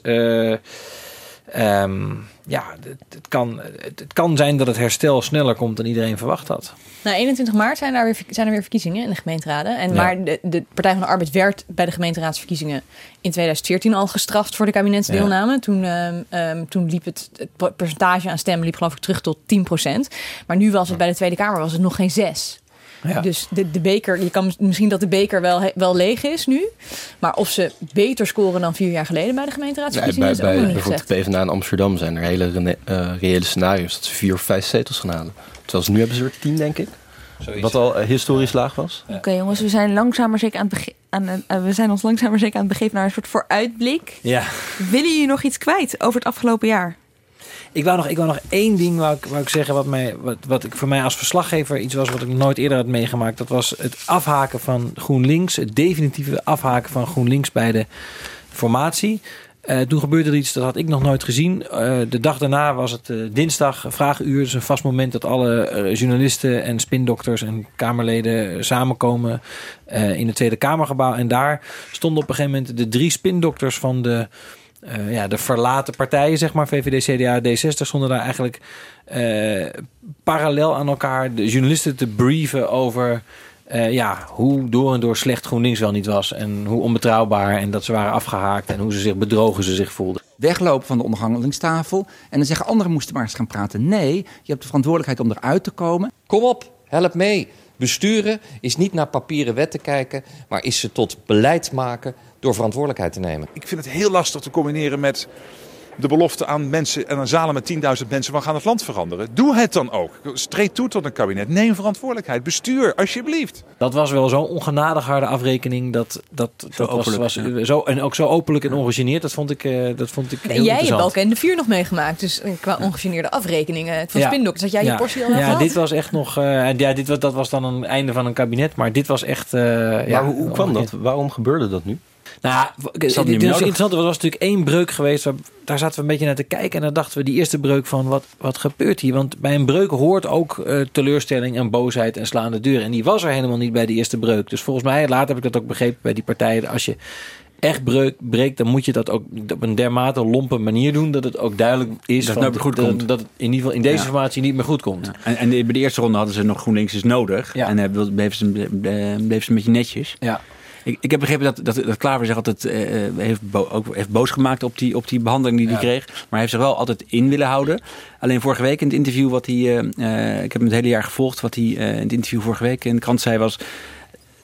Um, ja, het, het, kan, het, het, kan zijn dat het herstel sneller komt dan iedereen verwacht had. Nou, 21 maart zijn, daar weer, zijn er weer verkiezingen in de gemeenteraden. En, ja. Maar de, de, Partij van de Arbeid werd bij de gemeenteraadsverkiezingen in 2014 al gestraft voor de kabinetsdeelname. Ja. Toen, um, um, toen liep het, het percentage aan stemmen liep geloof ik terug tot 10% Maar nu was het bij de Tweede Kamer was het nog geen 6. Ja. Dus de, de beker, je kan misschien dat de beker wel, wel leeg is nu. Maar of ze beter scoren dan vier jaar geleden bij de gemeenteraadsverkiezingen nee, is bij, ook bij, nog niet bijvoorbeeld gezegd. de PvdA in Amsterdam zijn er hele uh, reële scenario's dat ze vier of vijf zetels gaan halen. Terwijl ze nu hebben ze er tien, denk ik. Zoiets. Wat al uh, historisch laag was. Oké okay, jongens, we zijn langzaam maar zeker aan het aan, uh, we zijn ons langzaam maar zeker aan het begeven naar een soort vooruitblik. Ja. Willen jullie nog iets kwijt over het afgelopen jaar? Ik wou nog, ik wou nog één ding wou ik, wou ik zeggen, wat, mij, wat, wat ik voor mij als verslaggever iets was wat ik nooit eerder had meegemaakt. Dat was het afhaken van GroenLinks, het definitieve afhaken van GroenLinks bij de formatie. Uh, toen gebeurde er iets, dat had ik nog nooit gezien. Uh, de dag daarna was het uh, dinsdag, vraaguur. Dus een vast moment dat alle journalisten en spindokters en Kamerleden samenkomen in het Tweede Kamergebouw. En daar stonden op een gegeven moment de drie spindokters van de... Uh, ja, de verlaten partijen, zeg maar, VVD, CDA, D60, stonden daar eigenlijk uh, parallel aan elkaar de journalisten te brieven over uh, ja, hoe door en door slecht GroenLinks wel niet was. En hoe onbetrouwbaar en dat ze waren afgehaakt en hoe ze zich bedrogen ze zich voelden. Weglopen van de onderhandelingstafel en dan zeggen anderen moesten maar eens gaan praten. Nee, je hebt de verantwoordelijkheid om eruit te komen. Kom op, help mee. Besturen is niet naar papieren wetten kijken, maar is ze tot beleid maken door verantwoordelijkheid te nemen. Ik vind het heel lastig te combineren met de belofte aan mensen en aan zalen met 10.000 mensen, we gaan het land veranderen. Doe het dan ook. Streed toe tot een kabinet. Neem verantwoordelijkheid. Bestuur, alsjeblieft. Dat was wel zo'n ongenadig harde afrekening. Dat, dat, dat was, was ja. zo, en ook zo openlijk en ongegeneerd. Dat vond ik, uh, dat vond ik heel En jij hebt ook in de vuur nog meegemaakt. Dus qua ongegeneerde afrekeningen van ja. Spindokters. Had jij ja. je portie al Ja, dit was echt nog... Uh, ja, dit, dat was dan een einde van een kabinet. Maar dit was echt... Uh, maar ja, hoe, hoe kwam dat? Waarom gebeurde dat nu? Nou, het is interessant. Er was natuurlijk één breuk geweest. Waar, daar zaten we een beetje naar te kijken. En dan dachten we die eerste breuk van wat, wat gebeurt hier? Want bij een breuk hoort ook uh, teleurstelling en boosheid en slaande deur. En die was er helemaal niet bij de eerste breuk. Dus volgens mij, later heb ik dat ook begrepen bij die partijen. Als je echt breuk, breekt, dan moet je dat ook op een dermate lompe manier doen. Dat het ook duidelijk is dat, het goed dat, komt. dat het in ieder geval in deze ja. formatie niet meer goed komt. Ja. En, en, bij de eerste ronde hadden ze nog GroenLinks is nodig. Ja. En uh, bleven ze, bleef ze een beetje netjes. Ja. Ik, ik heb begrepen dat, dat, dat Klaver zich altijd uh, heeft, bo ook, heeft boos gemaakt op die, op die behandeling die hij ja. kreeg. Maar hij heeft zich wel altijd in willen houden. Alleen vorige week in het interview wat hij... Uh, uh, ik heb hem het hele jaar gevolgd. Wat hij in het interview vorige week in de krant zei was...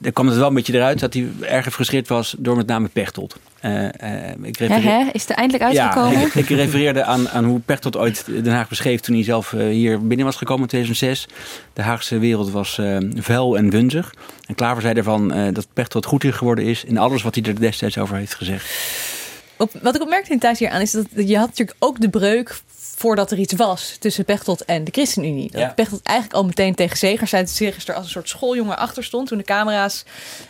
Er kwam het wel een beetje eruit dat hij erg gefrustreerd was door met name Pechtold. Uh, uh, ik refereer... hè? Is er eindelijk uitgekomen? Ja, ik, ik refereerde aan, aan hoe Pechtold ooit Den Haag beschreef toen hij zelf uh, hier binnen was gekomen in 2006. De Haagse wereld was vuil en wunzig. En Klaver zei ervan dat Pechtold goed geworden is in alles wat hij er destijds over heeft gezegd. Op- Wat ik opmerkte in thuis hier aan is dat je had natuurlijk ook de breuk voordat er iets was tussen Pechtold en de ChristenUnie. Dat Ja. Pechtold eigenlijk al meteen tegen Segers zei dat Segers er als een soort schooljongen achter stond toen de camera's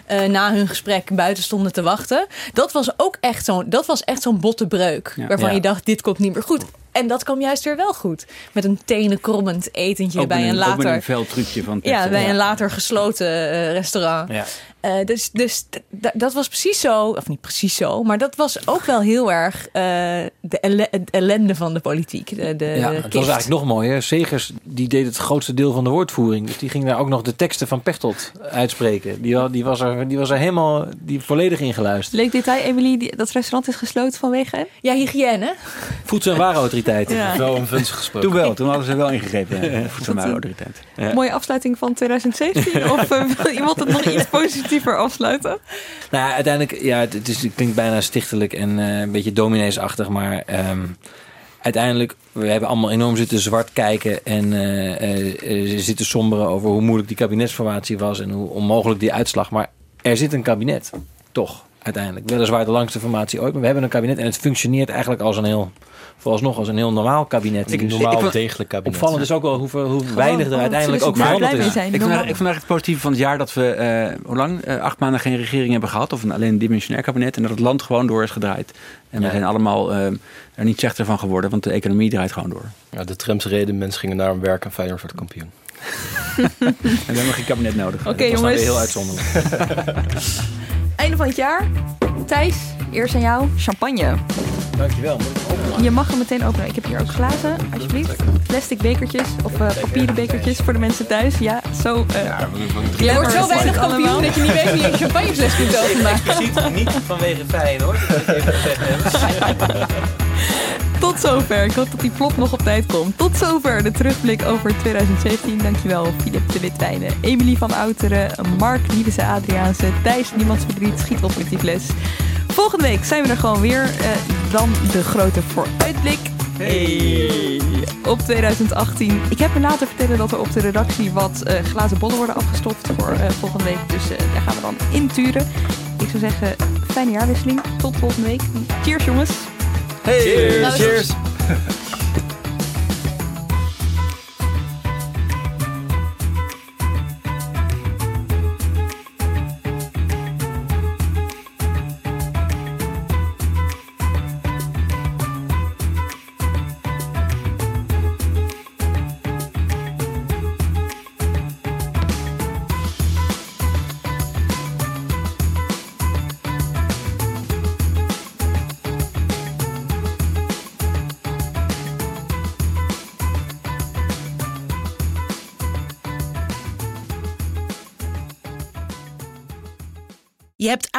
eh, na hun gesprek buiten stonden te wachten. Dat was ook echt zo'n dat was echt zo'n botte breuk Ja. waarvan Ja. je dacht dit komt niet meer goed. En dat kwam juist weer wel goed. Met een tenenkrommend etentje Ook bij een een, ook met later een veldtrucje van ja, bij een later gesloten eh, restaurant. Ja. Eh, dus dus dat was precies zo, of niet precies zo, maar dat was ook wel heel erg eh, de ellende van de politiek. De, de, Ja, het was eigenlijk nog mooier. Segers die deed het grootste deel van de woordvoering. Dus die ging daar ook nog de teksten van Pechtold uitspreken. Die, die, was, er, die was er helemaal die volledig ingeluisterd. Leuk detail, Emily, die- dat restaurant is gesloten vanwege... Ja, hygiëne. Voedsel- en warenautoriteit. Ja. Wel een vunzig gesproken. Toen wel, toen hadden ze wel ingegrepen. Ja, Voedsel- en Warenautoriteit. Ja. Mooie afsluiting van 2017? of eh, wil iemand het nog iets positiever afsluiten? Nou, ja, uiteindelijk, ja, het, het, is, het klinkt bijna stichtelijk en eh, een beetje domineesachtig, maar ehm, uiteindelijk, we hebben allemaal enorm zitten zwart kijken en eh, eh, eh, zitten somberen over hoe moeilijk die kabinetsformatie was en hoe onmogelijk die uitslag. Maar er zit een kabinet, toch, uiteindelijk. Weliswaar de langste formatie ooit, maar we hebben een kabinet en het functioneert eigenlijk als een heel, vooralsnog als een heel normaal kabinet. Een Dus normaal, ik degelijk kabinet. Opvallend is ook wel hoeveel, hoe weinig er uiteindelijk ook er veranderd is. zijn? Ik eigenlijk- ik het positieve van het jaar dat we, eh, hoe lang? Eh, acht maanden geen regering hebben gehad. Of een alleen een dimensionair kabinet. En dat het land gewoon door is gedraaid. En we zijn allemaal eh, er niet slechter van geworden. Want de economie draait gewoon door. Ja, de trams reden, mensen gingen naar hun werk en Feyenoord werd kampioen. En we hebben nog geen kabinet nodig. Oké, Dat was dan jongens. weer heel uitzonderlijk. Einde van het jaar. Thijs, eerst aan jou. Champagne. Dankjewel. Moet? Je mag hem meteen openen. Ik heb hier ook glazen, alsjeblieft. Plastic bekertjes of eh, papieren bekertjes voor de mensen thuis. Ja, zo. eh Je wordt zo weinig kampioen dat je niet weet wie je een champagnefles kunt openmaken. Expliciet niet vanwege Feyenoord. Dat wil ik even gezegd hebben. Tot zover. Ik hoop dat die plop nog op tijd komt. Tot zover de terugblik over 2017. Dankjewel Filip de Witwijnen, Emily van Outeren, Mark Liebese Adriaanse, Thijs Niemands Verdriet, schiet op met die fles. Volgende week zijn we er gewoon weer. eh, dan de grote vooruitblik. Hey. Op 2018. Ik heb me laten vertellen dat er op de redactie wat eh, glazen bollen worden afgestoft voor eh, volgende week. Dus daar gaan we dan inturen. Ik zou zeggen, fijne jaarwisseling. Tot volgende week. Cheers jongens. Hey, cheers. Je